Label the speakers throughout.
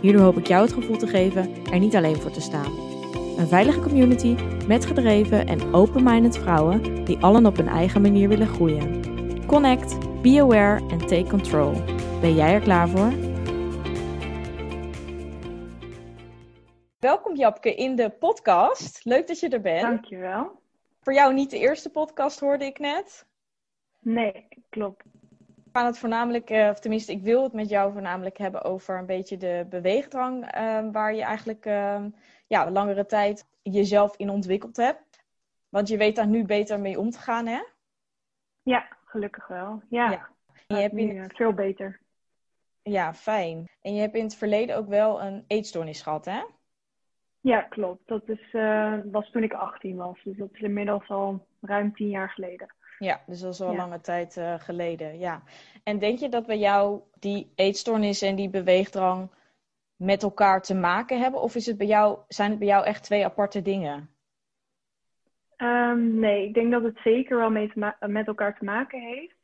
Speaker 1: Hierdoor hoop ik jou het gevoel te geven er niet alleen voor te staan. Een veilige community met gedreven en open-minded vrouwen die allen op hun eigen manier willen groeien. Connect, be aware en take control. Ben jij er klaar voor? Welkom Japke in de podcast. Leuk dat je er bent.
Speaker 2: Dankjewel.
Speaker 1: Voor jou niet de eerste podcast hoorde ik net.
Speaker 2: Nee, klopt.
Speaker 1: Gaan het voornamelijk, eh, of tenminste, ik wil het met jou voornamelijk hebben over een beetje de beweegdrang, ehm, waar je eigenlijk ehm, ja, langere tijd jezelf in ontwikkeld hebt. Want je weet daar nu beter mee om te gaan, hè?
Speaker 2: Ja, gelukkig wel. Ja,
Speaker 1: Ja. En je hebt
Speaker 2: nu
Speaker 1: in,
Speaker 2: eh, veel beter.
Speaker 1: ja, fijn. En je hebt in het verleden ook wel een eetstoornis gehad, hè?
Speaker 2: Ja, klopt. Dat is, eh, was toen ik 18 was. Dus dat is inmiddels al ruim 10 jaar geleden.
Speaker 1: Ja, dus dat is
Speaker 2: Ja.
Speaker 1: lange tijd eh, geleden, ja. En denk je dat bij jou die eetstoornis en die beweegdrang met elkaar te maken hebben? Of is het bij jou, zijn het bij jou echt twee aparte dingen?
Speaker 2: Ehm, nee, ik denk dat het zeker wel mee met elkaar te maken heeft.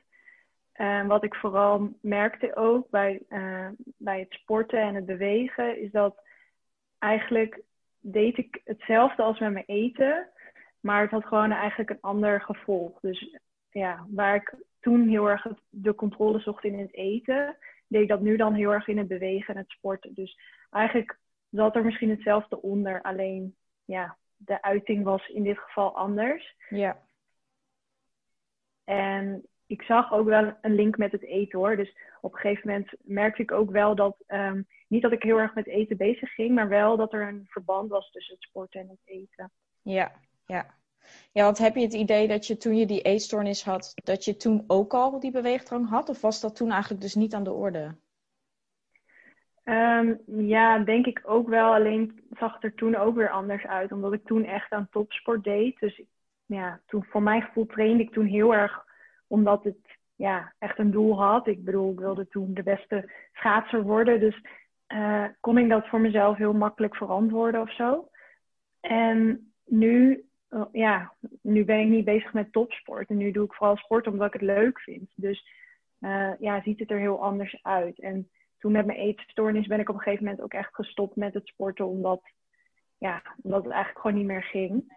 Speaker 2: En wat ik vooral merkte ook bij, eh, bij het sporten en het bewegen, is dat eigenlijk deed ik hetzelfde als met mijn eten, maar het had gewoon eigenlijk een ander gevolg. Dus ja, waar ik toen heel erg de controle zocht in het eten, deed ik dat nu dan heel erg in het bewegen en het sporten. Dus eigenlijk zat er misschien hetzelfde onder, alleen ja, de uiting was in dit geval anders.
Speaker 1: Ja,
Speaker 2: En ik zag ook wel een link met het eten hoor. Dus op een gegeven moment merkte ik ook wel dat, ehm, niet dat ik heel erg met eten bezig ging, maar wel dat er een verband was tussen het sporten en het eten.
Speaker 1: ja, ja. Ja, want heb je het idee dat je toen je die eetstoornis had, dat je toen ook al die beweegdrang had? Of was dat toen eigenlijk dus niet aan de orde?
Speaker 2: Ehm, ja, denk ik ook wel. Alleen zag het er toen ook weer anders uit. Omdat ik toen echt aan topsport deed. Dus ja, toen, voor mijn gevoel trainde ik toen heel erg omdat het ja, echt een doel had. Ik bedoel, ik wilde toen de beste schaatser worden. Dus eh, kon ik dat voor mezelf heel makkelijk verantwoorden of zo. En nu, ja, nu ben ik niet bezig met topsport. En nu doe ik vooral sport omdat ik het leuk vind. Dus eh, ja, ziet het er heel anders uit. En toen met mijn eetstoornis ben ik op een gegeven moment ook echt gestopt met het sporten, omdat, ja, omdat het eigenlijk gewoon niet meer ging.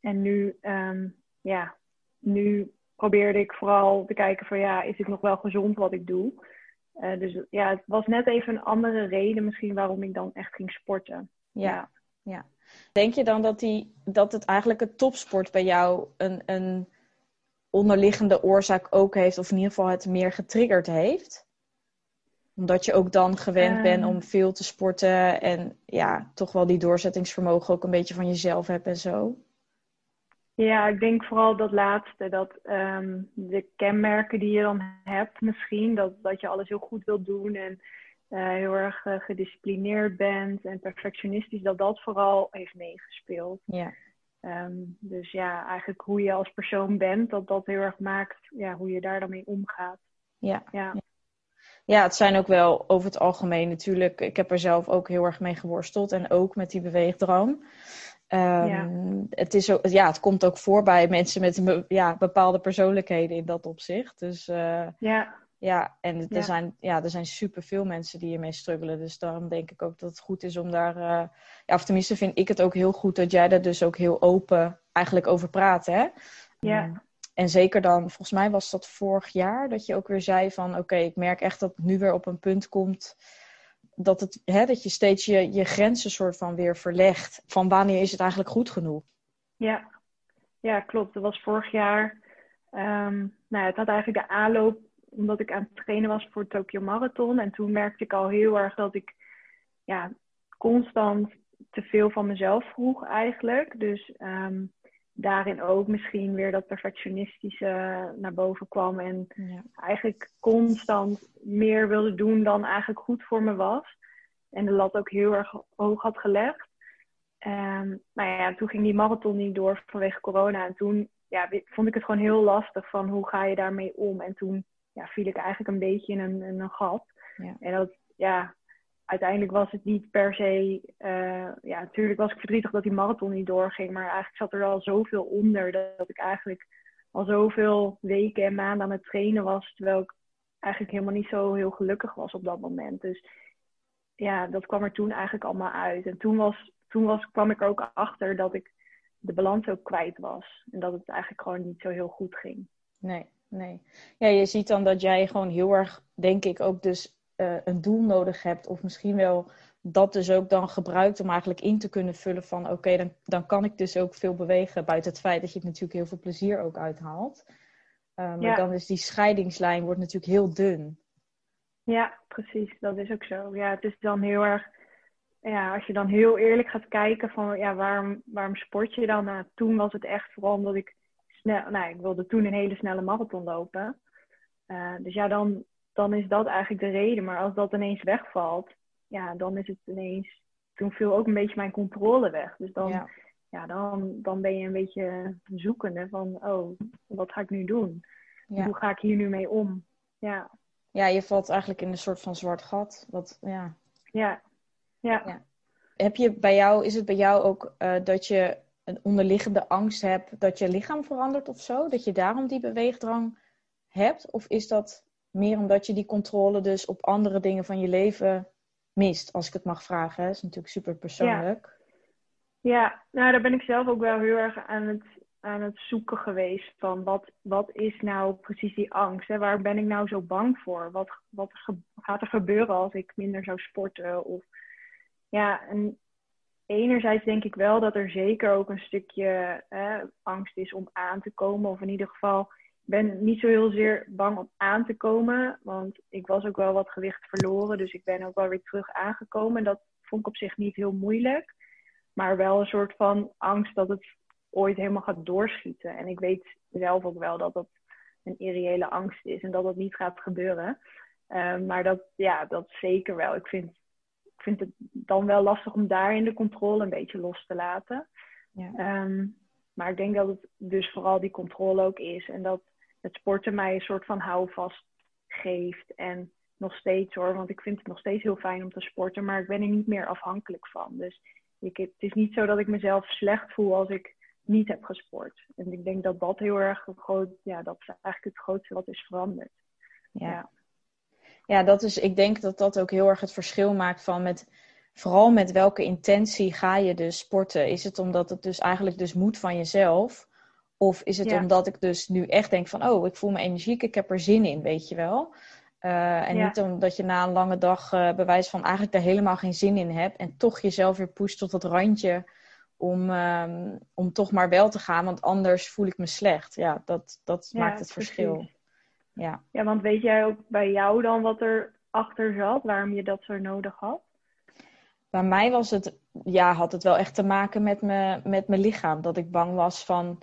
Speaker 2: En nu, ehm, ja, nu probeerde ik vooral te kijken van ja, is het nog wel gezond wat ik doe? Eh, dus ja, het was net even een andere reden misschien waarom ik dan echt ging sporten.
Speaker 1: Ja, ja. Denk je dan dat, die, dat het eigenlijk het topsport bij jou een, een onderliggende oorzaak ook heeft, of in ieder geval het meer getriggerd heeft? Omdat je ook dan gewend
Speaker 2: Ehm.
Speaker 1: bent om veel te sporten en ja, toch wel die doorzettingsvermogen ook een beetje van jezelf hebt en zo.
Speaker 2: Ja, ik denk vooral dat laatste, dat ehm, de kenmerken die je dan hebt misschien, dat, dat je alles heel goed wilt doen en eh, heel erg eh, gedisciplineerd bent en perfectionistisch, dat dat vooral heeft meegespeeld.
Speaker 1: Ja,
Speaker 2: Ehm, dus ja, eigenlijk hoe je als persoon bent, dat dat heel erg maakt ja, hoe je daar dan mee omgaat.
Speaker 1: ja.
Speaker 2: Ja,
Speaker 1: Ja, het zijn ook wel over het algemeen natuurlijk. Ik heb er zelf ook heel erg mee geworsteld. En ook met die beweegdrang. Ehm,
Speaker 2: Ja.
Speaker 1: het, is ook, ja, het komt ook voor bij mensen met ja, bepaalde persoonlijkheden in dat opzicht. Dus eh,
Speaker 2: ja,
Speaker 1: ja, en er,
Speaker 2: Ja.
Speaker 1: Zijn, ja, er zijn superveel mensen die hiermee struggelen. Dus daarom denk ik ook dat het goed is om daar... eh, ja, of tenminste vind ik het ook heel goed dat jij daar dus ook heel open eigenlijk over praat, hè?
Speaker 2: Ja.
Speaker 1: Ehm, en zeker dan, volgens mij was dat vorig jaar, dat je ook weer zei van... Oké, ik merk echt dat het nu weer op een punt komt... Dat, het, hè, dat je steeds je, je grenzen soort van weer verlegt. Van wanneer is het eigenlijk goed genoeg?
Speaker 2: ja. ja, klopt. Dat was vorig jaar. Ehm, nou, ja, het had eigenlijk de aanloop omdat ik aan het trainen was voor Tokyo Marathon. En toen merkte ik al heel erg dat ik ja, constant te veel van mezelf vroeg eigenlijk. Dus ehm, daarin ook misschien weer dat perfectionistische naar boven kwam. En
Speaker 1: Ja.
Speaker 2: eigenlijk constant meer wilde doen dan eigenlijk goed voor me was. en de lat ook heel erg hoog had gelegd. Um, nou ja, toen ging die marathon niet door vanwege corona. En toen ja, vond ik het gewoon heel lastig van hoe ga je daarmee om. En toen ja, viel ik eigenlijk een beetje in een, in een gat. Ja. En dat, ja, uiteindelijk was het niet per se. Uh, ja, natuurlijk was ik verdrietig dat die marathon niet doorging. Maar eigenlijk zat er al zoveel onder dat ik eigenlijk al zoveel weken en maanden aan het trainen was. Terwijl ik eigenlijk helemaal niet zo heel gelukkig was op dat moment. Dus ja, dat kwam er toen eigenlijk allemaal uit. En toen, was, toen was, kwam ik er ook achter dat ik de balans ook kwijt was. En dat het eigenlijk gewoon niet zo heel goed ging.
Speaker 1: Nee, nee. Ja, je ziet dan dat jij gewoon heel erg, denk ik, ook dus uh, een doel nodig hebt. Of misschien wel dat dus ook dan gebruikt om eigenlijk in te kunnen vullen van... oké, dan, dan kan ik dus ook veel bewegen. Buiten het feit dat je het natuurlijk heel veel plezier ook uithaalt. Uh, maar dan is die scheidingslijn wordt natuurlijk heel dun.
Speaker 2: Ja, precies. Dat is ook zo. Ja, het is dan heel erg ja, als je dan heel eerlijk gaat kijken van ja, waarom, waarom sport je dan? Nou, toen was het echt vooral omdat ik snel, nou, ik wilde toen een hele snelle marathon lopen. Uh, dus ja, dan, dan is dat eigenlijk de reden. Maar als dat ineens wegvalt, ja, dan is het ineens. Toen viel ook een beetje mijn controle weg. Dus dan, ja. ja dan, dan ben je een beetje zoekende van, oh, wat ga ik nu doen? Ja. Hoe ga ik hier nu mee om? Ja.
Speaker 1: Ja, je valt eigenlijk in een soort van zwart gat. Wat, ja.
Speaker 2: Ja, ja.
Speaker 1: Heb je bij jou, is het bij jou ook uh, dat je een onderliggende angst hebt dat je lichaam verandert of zo? Dat je daarom die beweegdrang hebt? Of is dat meer omdat je die controle dus op andere dingen van je leven mist? Als ik het mag vragen, hè? dat is natuurlijk super persoonlijk.
Speaker 2: Ja. nou daar ben ik zelf ook wel heel erg aan het, aan het zoeken geweest. Van wat, wat is nou precies die angst? Hè? Waar ben ik nou zo bang voor? Wat, wat gaat er gebeuren als ik minder zou sporten? Of ja, en enerzijds denk ik wel dat er zeker ook een stukje angst is om aan te komen. Of in ieder geval, ik ben niet zo heel zeer bang om aan te komen. Want ik was ook wel wat gewicht verloren. Dus ik ben ook wel weer terug aangekomen. Dat vond ik op zich niet heel moeilijk. Maar wel een soort van angst dat het ooit helemaal gaat doorschieten. En ik weet zelf ook wel dat dat een irreële angst is en dat dat niet gaat gebeuren. Uh, maar dat, ja, dat zeker wel. Ik vind ik vind het dan wel lastig om daarin de controle een beetje los te laten. Ja. Ehm, maar ik denk dat het dus vooral die controle ook is. En dat het sporten mij een soort van houvast geeft. En nog steeds hoor, want ik vind het nog steeds heel fijn om te sporten. Maar ik ben er niet meer afhankelijk van. Dus ik, het is niet zo dat ik mezelf slecht voel als ik niet heb gesport. En ik denk dat dat heel erg groot, ja, dat is eigenlijk het grootste wat is veranderd.
Speaker 1: ja ja, dat is, ik denk dat dat ook heel erg het verschil maakt van met, vooral met welke intentie ga je dus sporten. Is het omdat het dus eigenlijk dus moet van jezelf? Of is het omdat ik dus nu echt denk van, oh, ik voel me energiek, ik heb er zin in, weet je wel? Uh, en niet omdat je na een lange dag uh, bewijs van eigenlijk er helemaal geen zin in hebt. En toch jezelf weer pusht tot het randje om, um, om toch maar wel te gaan. Want anders voel ik me slecht. Ja, dat, dat maakt het verschil. Ja.
Speaker 2: ja, want weet jij ook bij jou dan wat er achter zat, waarom je dat zo nodig had?
Speaker 1: Bij mij was het, ja, had het wel echt te maken met, me, met mijn lichaam. Dat ik bang was van.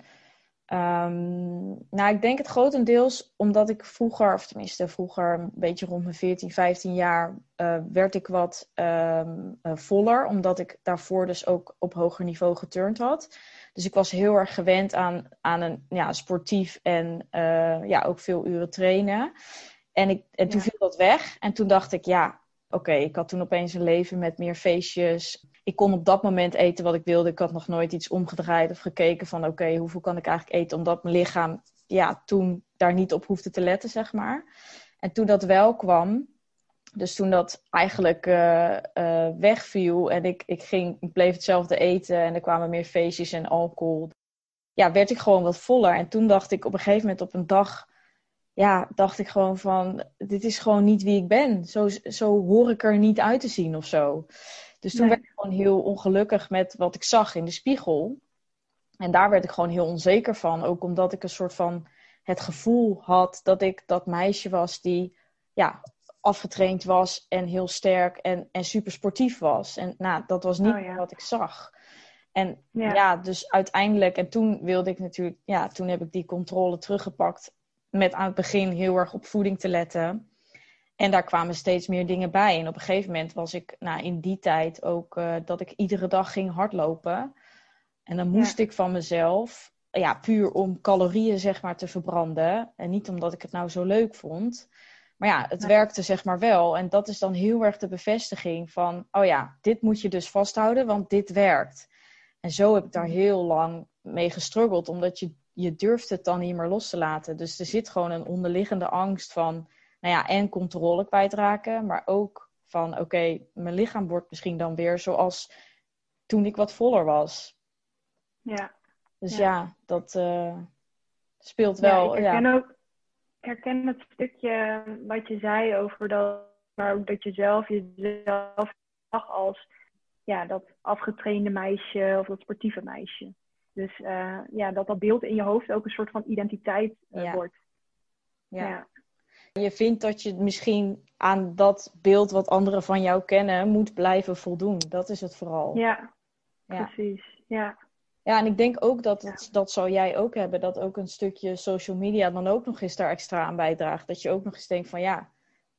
Speaker 1: Um, nou, ik denk het grotendeels omdat ik vroeger, of tenminste vroeger, een beetje rond mijn 14, 15 jaar, uh, werd ik wat um, uh, voller. Omdat ik daarvoor dus ook op hoger niveau geturnd had. Dus ik was heel erg gewend aan, aan een ja, sportief en uh, ja, ook veel uren trainen. En, ik, en toen viel dat weg. En toen dacht ik, ja, oké, ik had toen opeens een leven met meer feestjes. Ik kon op dat moment eten wat ik wilde. Ik had nog nooit iets omgedraaid of gekeken van, oké, hoeveel kan ik eigenlijk eten? Omdat mijn lichaam ja, toen daar niet op hoefde te letten, zeg maar. En toen dat wel kwam, dus toen dat eigenlijk uh, uh, wegviel en ik, ik, ging, ik bleef hetzelfde eten en er kwamen meer feestjes en alcohol, ja, werd ik gewoon wat voller. En toen dacht ik op een gegeven moment op een dag, ja, dacht ik gewoon van, dit is gewoon niet wie ik ben. Zo, zo hoor ik er niet uit te zien of zo. Dus toen werd ik gewoon heel ongelukkig met wat ik zag in de spiegel. En daar werd ik gewoon heel onzeker van. Ook omdat ik een soort van het gevoel had dat ik dat meisje was die ja, afgetraind was en heel sterk en, en super sportief was. En nou, dat was niet oh, wat ik zag. En ja. dus uiteindelijk, en toen wilde ik natuurlijk, ja, toen heb ik die controle teruggepakt. Met aan het begin heel erg op voeding te letten. En daar kwamen steeds meer dingen bij. En op een gegeven moment was ik nou, in die tijd ook uh, dat ik iedere dag ging hardlopen. En dan moest ik van mezelf, ja, puur om calorieën zeg maar te verbranden. En niet omdat ik het nou zo leuk vond. Maar ja, het werkte zeg maar wel. En dat is dan heel erg de bevestiging van, oh ja, dit moet je dus vasthouden, want dit werkt. En zo heb ik daar heel lang mee gestruggeld, omdat je, je durft het dan niet meer los te laten. Dus er zit gewoon een onderliggende angst van, nou ja, en controle kwijtraken, maar ook van, oké, mijn lichaam wordt misschien dan weer zoals toen ik wat voller was.
Speaker 2: Ja.
Speaker 1: Dus ja, dat uh, speelt wel.
Speaker 2: Ja, ik herken, Ook, herken het stukje wat je zei over dat, maar ook dat je zelf jezelf zag als ja, dat afgetrainde meisje of dat sportieve meisje. Dus uh, ja, dat dat beeld in je hoofd ook een soort van identiteit uh, wordt.
Speaker 1: Ja. ja. Je vindt dat je misschien aan dat beeld wat anderen van jou kennen moet blijven voldoen. Dat is het vooral.
Speaker 2: Ja, ja. precies. Ja.
Speaker 1: Ja, en ik denk ook dat, het, dat zou jij ook hebben, dat ook een stukje social media dan ook nog eens daar extra aan bijdraagt. Dat je ook nog eens denkt van ja,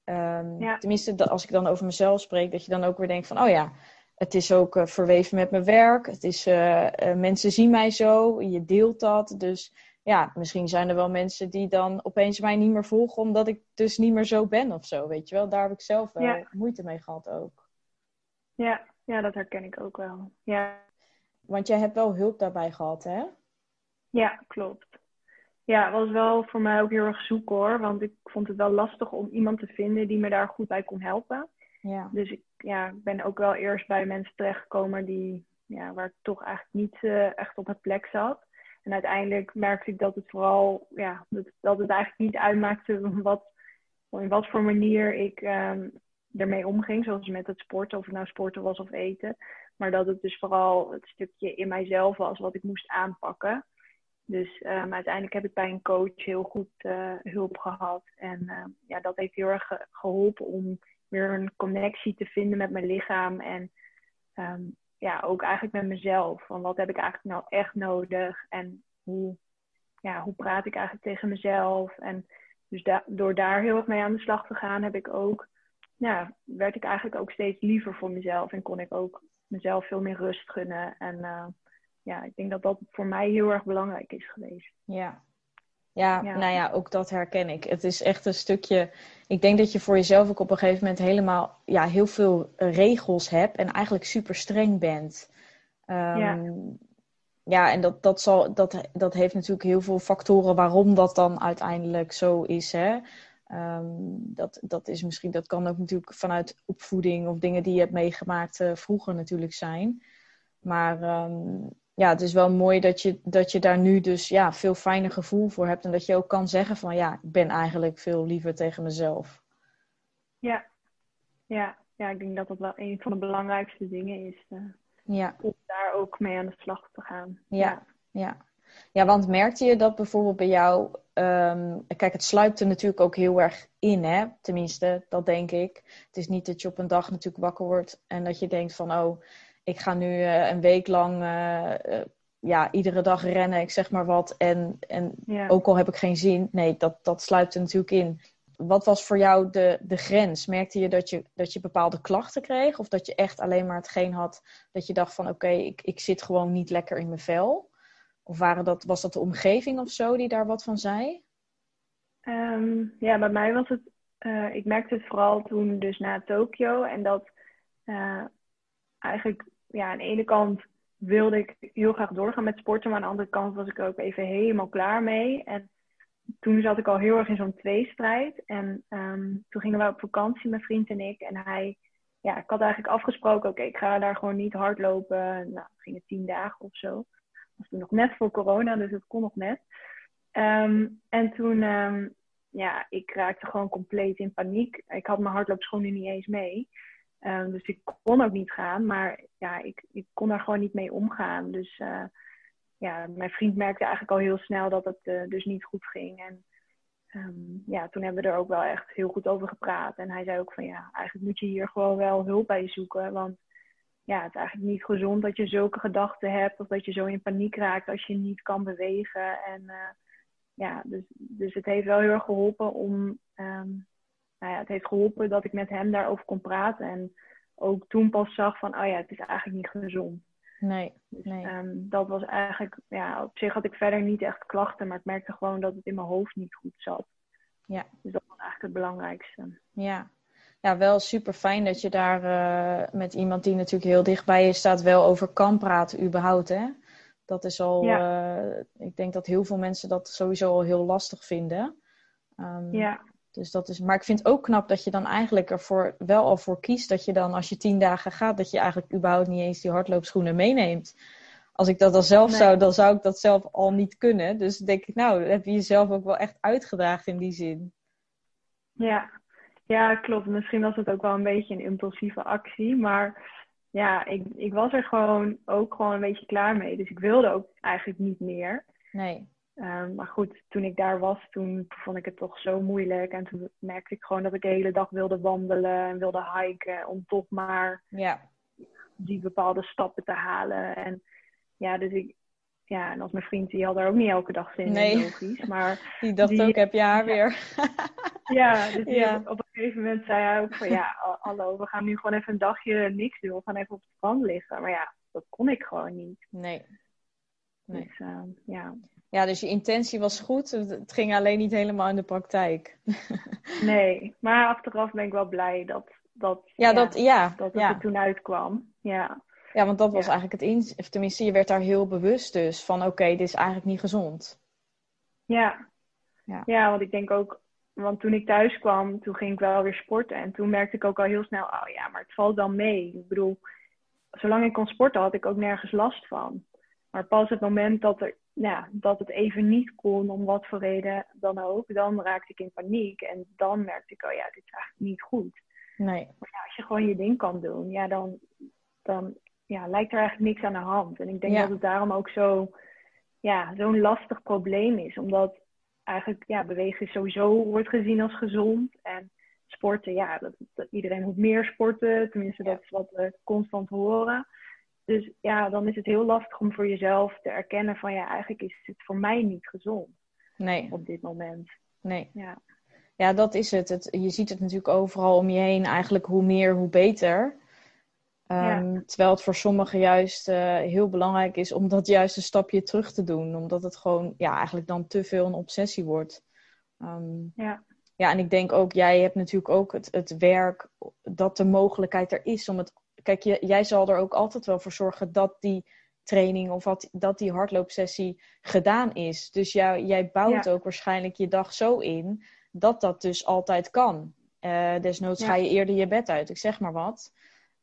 Speaker 1: um, tenminste als ik dan over mezelf spreek, dat je dan ook weer denkt van oh ja, het is ook uh, verweven met mijn werk. Het is, uh, uh, mensen zien mij zo, je deelt dat. Dus ja, misschien zijn er wel mensen die dan opeens mij niet meer volgen, omdat ik dus niet meer zo ben of zo. Weet je wel, daar heb ik zelf wel ja. moeite mee gehad ook.
Speaker 2: Ja, ja, dat herken ik ook wel. Ja.
Speaker 1: Want jij hebt wel hulp daarbij gehad, hè?
Speaker 2: Ja, klopt. Ja, het was wel voor mij ook heel erg zoek hoor. Want ik vond het wel lastig om iemand te vinden die me daar goed bij kon helpen. Ja. Dus ik ja, ben ook wel eerst bij mensen terechtgekomen die, ja, waar ik toch eigenlijk niet uh, echt op mijn plek zat. En uiteindelijk merkte ik dat het vooral, ja, dat, dat het eigenlijk niet uitmaakte wat, in wat voor manier ik um, ermee omging. Zoals met het sporten, of het nou sporten was of eten. Maar dat het dus vooral het stukje in mijzelf was wat ik moest aanpakken. Dus um, uiteindelijk heb ik bij een coach heel goed uh, hulp gehad. En uh, ja, dat heeft heel erg geholpen om weer een connectie te vinden met mijn lichaam. En um, ja, ook eigenlijk met mezelf. Van wat heb ik eigenlijk nou echt nodig? En hoe, ja, hoe praat ik eigenlijk tegen mezelf? En dus door daar heel erg mee aan de slag te gaan, heb ik ook, ja, werd ik eigenlijk ook steeds liever voor mezelf. En kon ik ook mezelf veel meer rust gunnen. En uh, ja, ik denk dat dat voor mij heel erg belangrijk is geweest.
Speaker 1: Ja, ja, nou ja, ook dat herken ik. Het is echt een stukje. Ik denk dat je voor jezelf ook op een gegeven moment helemaal ja, heel veel regels hebt en eigenlijk super streng bent. Um, ja. ja, en dat, dat, zal, dat, dat heeft natuurlijk heel veel factoren waarom dat dan uiteindelijk zo is. Hè? Um, dat, dat is misschien, dat kan ook natuurlijk vanuit opvoeding of dingen die je hebt meegemaakt uh, vroeger natuurlijk zijn. Maar um, ja, het is wel mooi dat je, dat je daar nu dus ja, veel fijner gevoel voor hebt. En dat je ook kan zeggen van ja, ik ben eigenlijk veel liever tegen mezelf.
Speaker 2: Ja, ja. ja ik denk dat dat wel een van de belangrijkste dingen is. Uh,
Speaker 1: ja.
Speaker 2: Om daar ook mee aan de slag te gaan.
Speaker 1: Ja, ja. ja. Want merkte je dat bijvoorbeeld bij jou... Um, kijk, het sluipt er natuurlijk ook heel erg in, hè? Tenminste, dat denk ik. Het is niet dat je op een dag natuurlijk wakker wordt en dat je denkt van... oh ik ga nu uh, een week lang uh, ja, iedere dag rennen, ik zeg maar wat. En, en ook al heb ik geen zin, nee, dat, dat sluipt er natuurlijk in. Wat was voor jou de, de grens? Merkte je dat, je dat je bepaalde klachten kreeg? Of dat je echt alleen maar hetgeen had dat je dacht van oké, ik, ik zit gewoon niet lekker in mijn vel? Of waren dat, was dat de omgeving of zo die daar wat van zei?
Speaker 2: Um, ja, bij mij was het, uh, ik merkte het vooral toen dus na Tokio. En dat uh, eigenlijk ja, aan de ene kant wilde ik heel graag doorgaan met sporten, maar aan de andere kant was ik ook even helemaal klaar mee. En toen zat ik al heel erg in zo'n tweestrijd. En um, toen gingen we op vakantie, mijn vriend en ik. En hij, ja, ik had eigenlijk afgesproken, oké, ik ga daar gewoon niet hardlopen. Nou, het gingen tien dagen of zo. Was toen nog net voor corona, dus het kon nog net. Um, en toen, um, ja, ik raakte gewoon compleet in paniek. Ik had mijn hardloopschoenen niet eens mee. Um, dus ik kon ook niet gaan, maar ja, ik, ik kon daar gewoon niet mee omgaan. Dus uh, ja, mijn vriend merkte eigenlijk al heel snel dat het uh, dus niet goed ging. En ja, toen hebben we er ook wel echt heel goed over gepraat. En hij zei ook van ja, eigenlijk moet je hier gewoon wel hulp bij zoeken. Want ja, het is eigenlijk niet gezond dat je zulke gedachten hebt of dat je zo in paniek raakt als je niet kan bewegen. En uh, ja, dus, dus het heeft wel heel erg geholpen om um, nou ja, het heeft geholpen dat ik met hem daarover kon praten. En ook toen pas zag van, oh ja, het is eigenlijk niet gezond.
Speaker 1: Nee, dus, nee.
Speaker 2: Ehm, dat was eigenlijk, ja, op zich had ik verder niet echt klachten, maar ik merkte gewoon dat het in mijn hoofd niet goed zat.
Speaker 1: Ja.
Speaker 2: Dus dat was eigenlijk het belangrijkste.
Speaker 1: Ja, ja wel super fijn dat je daar uh, met iemand die natuurlijk heel dichtbij je staat, wel over kan praten, überhaupt. Hè? Dat is al, ja. uh, ik denk dat heel veel mensen dat sowieso al heel lastig vinden. Um,
Speaker 2: ja.
Speaker 1: Dus dat is, maar ik vind het ook knap dat je dan eigenlijk ervoor wel al voor kiest dat je dan als je tien dagen gaat, dat je eigenlijk überhaupt niet eens die hardloopschoenen meeneemt. Als ik dat dan zelf nee. zou, dan zou ik dat zelf al niet kunnen. Dus denk ik, nou, heb je jezelf ook wel echt uitgedragen in die zin.
Speaker 2: Ja, ja klopt. Misschien was het ook wel een beetje een impulsieve actie. Maar ja, ik, ik was er gewoon ook gewoon een beetje klaar mee. Dus ik wilde ook eigenlijk niet meer.
Speaker 1: Nee.
Speaker 2: Um, maar goed, toen ik daar was, toen vond ik het toch zo moeilijk. En toen merkte ik gewoon dat ik de hele dag wilde wandelen en wilde hiken. Om toch maar
Speaker 1: ja.
Speaker 2: die bepaalde stappen te halen. En ja, dus ik, ja, en als mijn vriend, die had er ook niet elke dag zin
Speaker 1: nee.
Speaker 2: in, logisch. Maar
Speaker 1: die dacht die, ook, heb je haar
Speaker 2: ja,
Speaker 1: weer.
Speaker 2: ja, dus
Speaker 1: Ja.
Speaker 2: op een gegeven moment zei hij ook van, ja, ha- hallo, we gaan nu gewoon even een dagje niks doen. We gaan even op het strand liggen. Maar ja, dat kon ik gewoon niet.
Speaker 1: Nee. Nee.
Speaker 2: Dus uh, ja,
Speaker 1: Ja, dus je intentie was goed. Het het ging alleen niet helemaal in de praktijk.
Speaker 2: nee. Maar achteraf ben ik wel blij dat, dat,
Speaker 1: Ja, dat, ja,
Speaker 2: dat het
Speaker 1: ja.
Speaker 2: er toen uitkwam. Ja,
Speaker 1: ja, want dat was
Speaker 2: Ja.
Speaker 1: eigenlijk het. Of tenminste, je werd daar heel bewust dus van, oké, dit is eigenlijk niet gezond.
Speaker 2: ja.
Speaker 1: Ja.
Speaker 2: Ja, want ik denk ook, want toen ik thuis kwam, toen ging ik wel weer sporten. En toen merkte ik ook al heel snel, oh ja, maar het valt wel mee. Ik bedoel, zolang ik kon sporten had ik ook nergens last van. Maar pas het moment dat, er, ja, dat het even niet kon, om wat voor reden dan ook, dan raakte ik in paniek. En dan merkte ik, oh ja, dit is eigenlijk niet goed.
Speaker 1: Nee.
Speaker 2: Maar ja, als je gewoon je ding kan doen, ja, dan, dan ja, lijkt er eigenlijk niks aan de hand. En ik denk
Speaker 1: Ja.
Speaker 2: dat het daarom ook zo, ja, zo'n lastig probleem is. Omdat eigenlijk, ja, bewegen sowieso wordt gezien als gezond. En sporten, ja, dat, dat- iedereen moet meer sporten. Tenminste, dat is wat we constant horen. Dus ja, dan is het heel lastig om voor jezelf te erkennen van, ja, eigenlijk is het voor mij niet gezond
Speaker 1: Nee,
Speaker 2: op dit moment.
Speaker 1: nee.
Speaker 2: Ja,
Speaker 1: Ja, dat is het. het. Je ziet het natuurlijk overal om je heen. Eigenlijk hoe meer, hoe beter. Ehm, Terwijl het voor sommigen juist eh, heel belangrijk is om dat juist een stapje terug te doen. Omdat het gewoon ja, eigenlijk dan te veel een obsessie wordt. Ehm,
Speaker 2: ja,
Speaker 1: ja, en ik denk ook, jij hebt natuurlijk ook het, het werk dat de mogelijkheid er is om het. Kijk, je, jij zal er ook altijd wel voor zorgen dat die training of wat, dat die hardloopsessie gedaan is. Dus jij, jij bouwt
Speaker 2: Ja.
Speaker 1: ook waarschijnlijk je dag zo in dat dat dus altijd kan. Eh, desnoods
Speaker 2: Ja.
Speaker 1: ga je eerder je bed uit, ik zeg maar wat.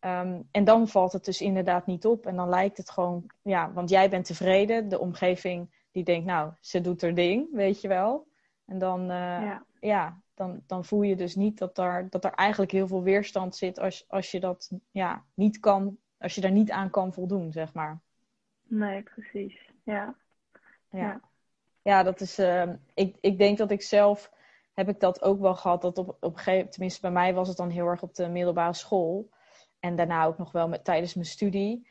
Speaker 1: Ehm, en dan valt het dus inderdaad niet op. En dan lijkt het gewoon, ja, want jij bent tevreden. De omgeving die denkt, nou, ze doet haar ding, weet je wel. En dan, eh,
Speaker 2: ja.
Speaker 1: ja, dan, dan voel je dus niet dat, daar, dat er eigenlijk heel veel weerstand zit als, als je dat ja, niet kan, als je daar niet aan kan voldoen, zeg maar.
Speaker 2: Nee, precies. Ja,
Speaker 1: Ja,
Speaker 2: Ja.
Speaker 1: ja dat is, eh, ik, ik denk dat ik zelf, heb ik dat ook wel gehad, dat op, op een gegeven tenminste bij mij was het dan heel erg op de middelbare school. En daarna ook nog wel met, tijdens mijn studie.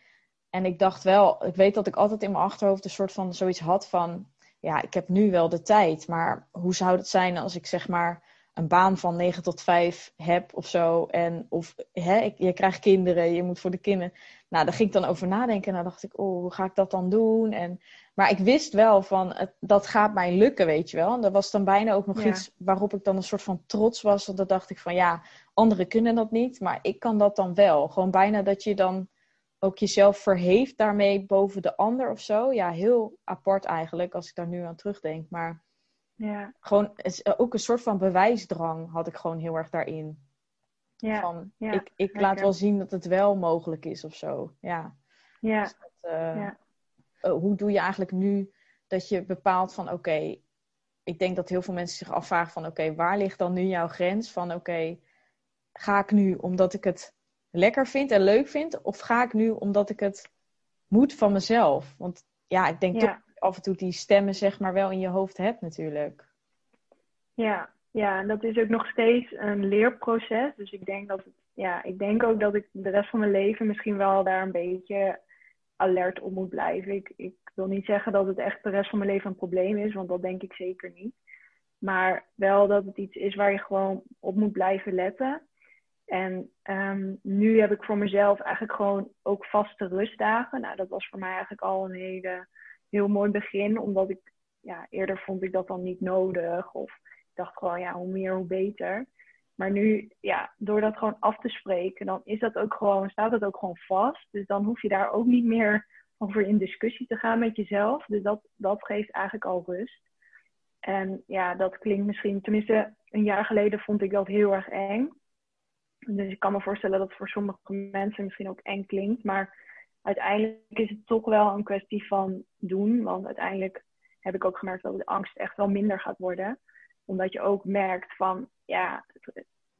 Speaker 1: En ik dacht wel, ik weet dat ik altijd in mijn achterhoofd een soort van zoiets had van, ja, ik heb nu wel de tijd, maar hoe zou het zijn als ik zeg maar een baan van 9 tot 5 heb of zo. En of hè, ik, je krijgt kinderen, je moet voor de kinderen. Nou, daar ging ik dan over nadenken. En dan dacht ik, oh, hoe ga ik dat dan doen? En, maar ik wist wel van, het, dat gaat mij lukken, weet je wel. En dat was dan bijna ook nog
Speaker 2: Ja.
Speaker 1: iets waarop ik dan een soort van trots was. Want dan dacht ik van, ja, anderen kunnen dat niet, maar ik kan dat dan wel. Gewoon bijna dat je dan ook jezelf verheeft daarmee boven de ander of zo. Ja, heel apart eigenlijk, als ik daar nu aan terugdenk. Maar
Speaker 2: ja,
Speaker 1: gewoon ook een soort van bewijsdrang had ik gewoon heel erg daarin.
Speaker 2: ja,
Speaker 1: van,
Speaker 2: ja,
Speaker 1: ik, ik laat wel zien dat het wel mogelijk is of zo. Ja.
Speaker 2: ja,
Speaker 1: Dus dat, eh,
Speaker 2: Ja.
Speaker 1: eh, hoe doe je eigenlijk nu dat je bepaalt van oké, ik denk dat heel veel mensen zich afvragen van oké, waar ligt dan nu jouw grens van oké, ga ik nu omdat ik het lekker vind en leuk vind of ga ik nu omdat ik het moet van mezelf? Want ja, ik denk
Speaker 2: Ja.
Speaker 1: toch dat je af en toe die stemmen zeg maar wel in je hoofd hebt natuurlijk.
Speaker 2: ja, ja, en dat is ook nog steeds een leerproces. Dus ik denk dat het, ja, ik denk ook dat ik de rest van mijn leven misschien wel daar een beetje alert op moet blijven. Ik, ik wil niet zeggen dat het echt de rest van mijn leven een probleem is, want dat denk ik zeker niet. Maar wel dat het iets is waar je gewoon op moet blijven letten. En um, nu heb ik voor mezelf eigenlijk gewoon ook vaste rustdagen. Nou, dat was voor mij eigenlijk al een hele, heel mooi begin. Omdat ik, ja, eerder vond ik dat dan niet nodig. Of ik dacht gewoon, ja, hoe meer, hoe beter. Maar nu, ja, door dat gewoon af te spreken, dan is dat ook gewoon, staat dat ook gewoon vast. Dus dan hoef je daar ook niet meer over in discussie te gaan met jezelf. Dus dat, dat geeft eigenlijk al rust. En ja, dat klinkt misschien, tenminste, een jaar geleden vond ik dat heel erg eng. Dus ik kan me voorstellen dat het voor sommige mensen misschien ook eng klinkt. Maar uiteindelijk is het toch wel een kwestie van doen. Want uiteindelijk heb ik ook gemerkt dat de angst echt wel minder gaat worden. Omdat je ook merkt van, ja,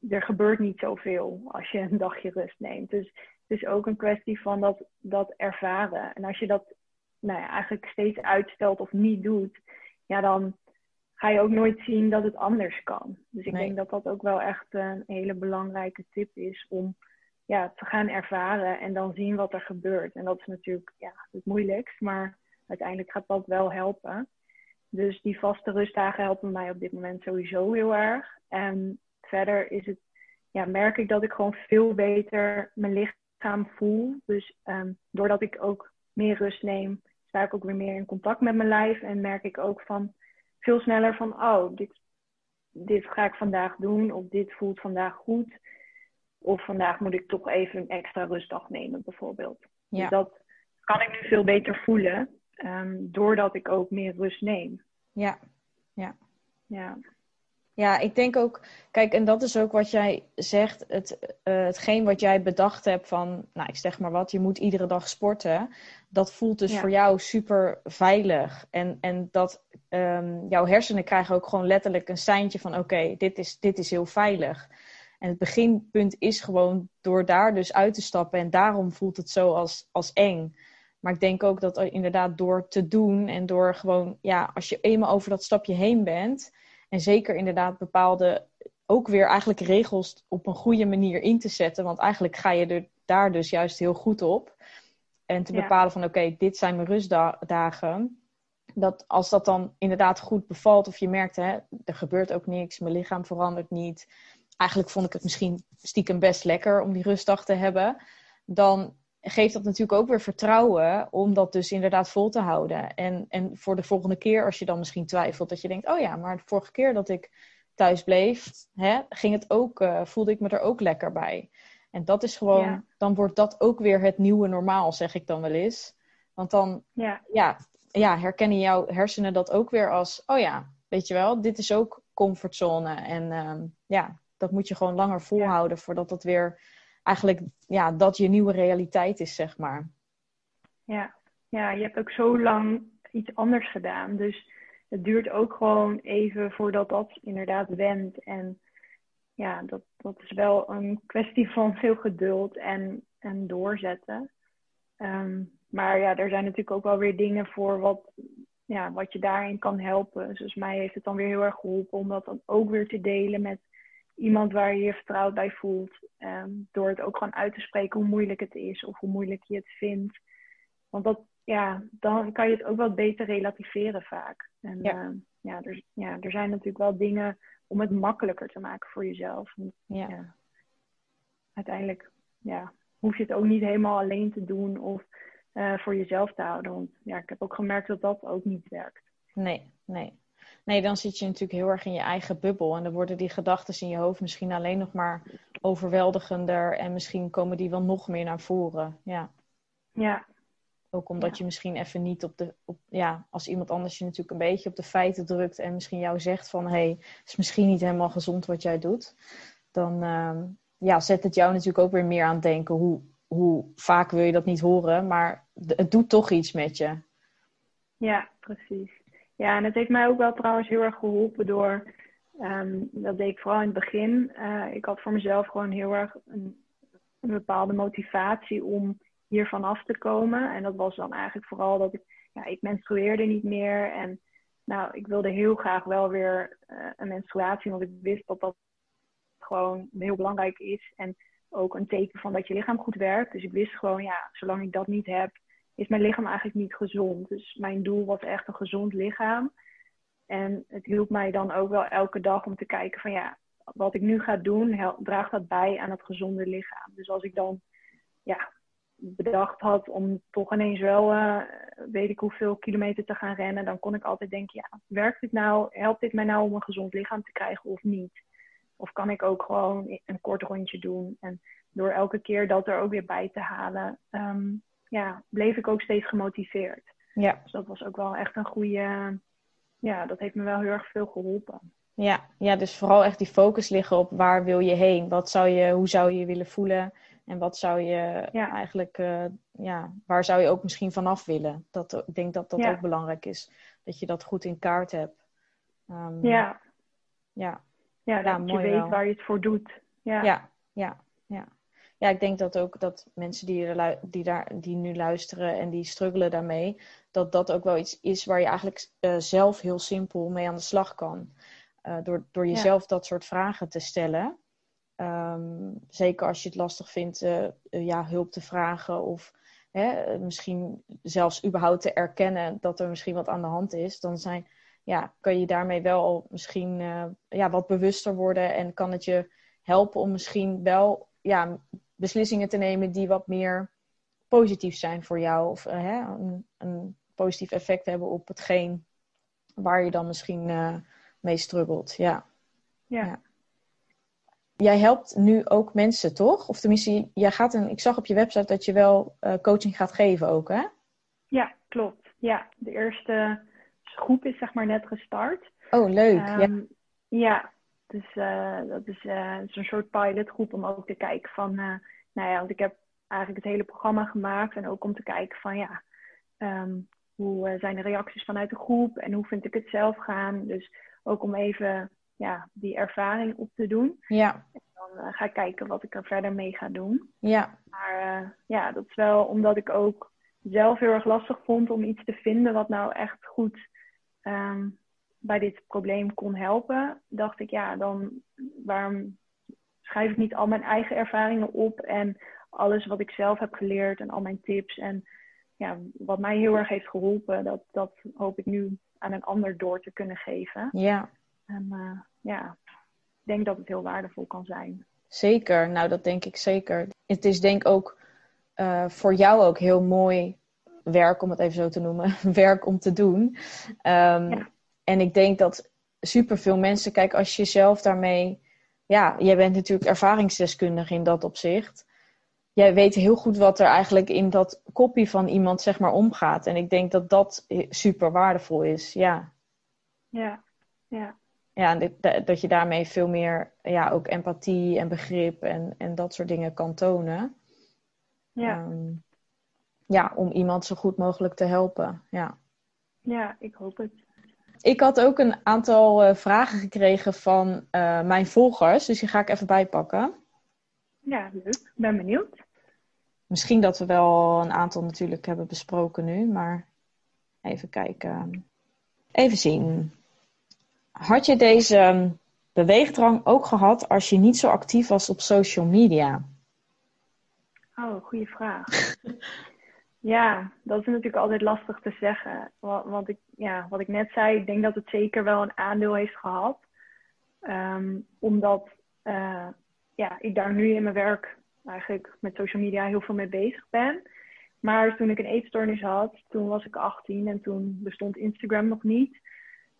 Speaker 2: er gebeurt niet zoveel als je een dagje rust neemt. Dus het is ook een kwestie van dat, dat ervaren. En als je dat nou ja, eigenlijk steeds uitstelt of niet doet, ja, dan ga je ook nooit zien dat het anders kan. Dus ik denk dat dat ook wel echt een hele belangrijke tip is om ja, te gaan ervaren en dan zien wat er gebeurt. En dat is natuurlijk ja, het moeilijkst, maar uiteindelijk gaat dat wel helpen. Dus die vaste rustdagen helpen mij op dit moment sowieso heel erg. En verder is het, ja, merk ik dat ik gewoon veel beter mijn lichaam voel. Dus um, doordat ik ook meer rust neem, sta ik ook weer meer in contact met mijn lijf. En merk ik ook van veel sneller van, oh, dit, dit ga ik vandaag doen. Of dit voelt vandaag goed. Of vandaag moet ik toch even een extra rustdag nemen, bijvoorbeeld. Ja. Dus dat kan ik nu veel beter voelen. Um, doordat ik ook meer rust neem.
Speaker 1: Ja, ja. Ja. Ja, ik denk ook, kijk, en dat is ook wat jij zegt, het, uh, hetgeen wat jij bedacht hebt van, nou, ik zeg maar wat, je moet iedere dag sporten. Dat voelt dus voor jou super veilig. En, en dat um, jouw hersenen krijgen ook gewoon letterlijk een seintje van, oké, dit, is, dit is heel veilig. En het beginpunt is gewoon door daar dus uit te stappen. En daarom voelt het zo als, als eng. Maar ik denk ook dat inderdaad door te doen en door gewoon, ja, als je eenmaal over dat stapje heen bent en zeker inderdaad bepaalde, ook weer eigenlijk regels op een goede manier in te zetten. Want eigenlijk ga je er daar dus juist heel goed op. En te bepalen van oké, dit zijn mijn rustdagen. Dat als dat dan inderdaad goed bevalt of je merkt, hè, er gebeurt ook niks, mijn lichaam verandert niet. Eigenlijk vond ik het misschien stiekem best lekker om die rustdag te hebben. Dan geeft dat natuurlijk ook weer vertrouwen om dat dus inderdaad vol te houden. En, en voor de volgende keer, als je dan misschien twijfelt, dat je denkt: oh ja, maar de vorige keer dat ik thuis bleef, hè, ging het ook, uh, voelde ik me er ook lekker bij. En dat is gewoon, dan wordt dat ook weer het nieuwe normaal, zeg ik dan wel eens. Want dan ja. Ja, ja, herkennen jouw hersenen dat ook weer als: oh ja, weet je wel, dit is ook comfortzone. En uh, ja, dat moet je gewoon langer volhouden voordat dat weer eigenlijk ja, dat je nieuwe realiteit is, zeg maar.
Speaker 2: Ja. ja, je hebt ook zo lang iets anders gedaan. Dus het duurt ook gewoon even voordat dat inderdaad wendt. En ja, dat, dat is wel een kwestie van veel geduld en, en doorzetten. Ehm, maar ja, er zijn natuurlijk ook wel weer dingen voor wat, ja, wat je daarin kan helpen. Dus mij heeft het dan weer heel erg geholpen om dat dan ook weer te delen met iemand waar je je vertrouwd bij voelt. Ehm, door het ook gewoon uit te spreken hoe moeilijk het is of hoe moeilijk je het vindt. Want dat, ja, dan kan je het ook wat beter relativeren vaak. En ja. Ehm, ja, er, ja, er zijn natuurlijk wel dingen om het makkelijker te maken voor jezelf. ja. ja. Uiteindelijk ja, hoef je het ook niet helemaal alleen te doen of uh, voor jezelf te houden. Want ja, ik heb ook gemerkt dat dat ook niet werkt.
Speaker 1: Nee, nee. Nee, dan zit je natuurlijk heel erg in je eigen bubbel. En dan worden die gedachten in je hoofd misschien alleen nog maar overweldigender. En misschien komen die wel nog meer naar voren. Ja.
Speaker 2: Ja.
Speaker 1: Ook omdat je misschien even niet op de. Op, ja, als iemand anders je natuurlijk een beetje op de feiten drukt. En misschien jou zegt van hé, hey, het is misschien niet helemaal gezond wat jij doet. Dan uh, ja, zet het jou natuurlijk ook weer meer aan het denken. Hoe, hoe vaak wil je dat niet horen? Maar het doet toch iets met je.
Speaker 2: Ja, precies. Ja, en het heeft mij ook wel trouwens heel erg geholpen door, um, dat deed ik vooral in het begin. Uh, ik had voor mezelf gewoon heel erg een, bepaalde motivatie om hiervan af te komen. En dat was dan eigenlijk vooral dat ik, ja, ik menstrueerde niet meer. En nou, ik wilde heel graag wel weer uh, een menstruatie, want ik wist dat dat gewoon heel belangrijk is. En ook een teken van dat je lichaam goed werkt. Dus ik wist gewoon, ja, zolang ik dat niet heb, is mijn lichaam eigenlijk niet gezond. Dus mijn doel was echt een gezond lichaam. En het hielp mij dan ook wel elke dag om te kijken van ja, wat ik nu ga doen, draagt dat bij aan het gezonde lichaam. Dus als ik dan ja, bedacht had om toch ineens wel, uh, weet ik hoeveel kilometer te gaan rennen, dan kon ik altijd denken, ja, werkt dit nou, helpt dit mij nou om een gezond lichaam te krijgen of niet? Of kan ik ook gewoon een kort rondje doen? En door elke keer dat er ook weer bij te halen, ehm, ja, bleef ik ook steeds gemotiveerd. Ja. Dus dat was ook wel echt een goede, ja, dat heeft me wel heel erg veel geholpen.
Speaker 1: Ja, ja, dus vooral echt die focus liggen op waar wil je heen? Wat zou je, hoe zou je je willen voelen? En wat zou je eigenlijk, uh, ja, waar zou je ook misschien vanaf willen? Dat, ik denk dat dat ook belangrijk is. Dat je dat goed in kaart hebt.
Speaker 2: Um, ja. Ja. Ja, dat je weet waar je het voor doet. Ja.
Speaker 1: ja, ja, ja. Ja, ik denk dat ook dat mensen die, die, daar, die nu luisteren en die struggelen daarmee, dat dat ook wel iets is waar je eigenlijk uh, zelf heel simpel mee aan de slag kan. Uh, door, door jezelf dat soort vragen te stellen. Ehm, zeker als je het lastig vindt uh, ja, hulp te vragen of hè, misschien zelfs überhaupt te erkennen dat er misschien wat aan de hand is, dan zijn, ja, kan je daarmee wel misschien ja, wat bewuster worden en kan het je helpen om misschien wel ja, beslissingen te nemen die wat meer positief zijn voor jou of hè, een, een, positief effect hebben op hetgeen waar je dan misschien mee struggelt. ja. ja jij helpt nu ook mensen, toch? Of tenminste, jij gaat een, ik zag op je website dat je wel uh, coaching gaat geven ook, hè?
Speaker 2: Ja, klopt. Ja, de eerste groep is zeg maar net gestart.
Speaker 1: Oh, leuk. ja. Ehm,
Speaker 2: ja, dus uh, dat is uh, zo'n soort pilotgroep om ook te kijken van, nou ja, want ik heb eigenlijk het hele programma gemaakt en ook om te kijken van, ja, um, hoe zijn de reacties vanuit de groep en hoe vind ik het zelf gaan. Dus ook om even ja, die ervaring op te doen. Ja. En dan ga ik kijken wat ik er verder mee ga doen. Ja. Maar ja, dat is wel omdat ik ook zelf heel erg lastig vond om iets te vinden wat nou echt goed um, bij dit probleem kon helpen. Dacht ik, ja, dan waarom schrijf ik niet al mijn eigen ervaringen op en alles wat ik zelf heb geleerd en al mijn tips en ja, wat mij heel erg heeft geholpen, dat, dat hoop ik nu aan een ander door te kunnen geven. Ja. En uh, ja, ik denk dat het heel waardevol kan zijn.
Speaker 1: Zeker, nou dat denk ik zeker. Het is denk ik ook uh, voor jou ook heel mooi werk, om het even zo te noemen, werk om te doen. Um, ja. En ik denk dat superveel mensen, kijk, als je zelf daarmee, ja, jij bent natuurlijk ervaringsdeskundige in dat opzicht. Jij weet heel goed wat er eigenlijk in dat kopie van iemand, zeg maar, omgaat. En ik denk dat dat super waardevol is, ja.
Speaker 2: Ja, ja
Speaker 1: ja, dat, dat je daarmee veel meer ja, ook empathie en begrip en, en dat soort dingen kan tonen. Ja. Um, ja, om iemand zo goed mogelijk te helpen. Ja,
Speaker 2: ja ik hoop het.
Speaker 1: Ik had ook een aantal uh, vragen gekregen van uh, mijn volgers, dus die ga ik even bijpakken.
Speaker 2: Ja, leuk. Ik ben benieuwd.
Speaker 1: Misschien dat we wel een aantal natuurlijk hebben besproken nu, maar even kijken. Even zien. Had je deze beweegdrang ook gehad als je niet zo actief was op social media?
Speaker 2: Oh, goede vraag. ja, dat is natuurlijk altijd lastig te zeggen. Want ik, ja, wat ik net zei, ik denk dat het zeker wel een aandeel heeft gehad. Um, omdat uh, ja, ik daar nu in mijn werk eigenlijk met social media heel veel mee bezig ben. Maar toen ik een eetstoornis had, toen was ik 18 en toen bestond Instagram nog niet.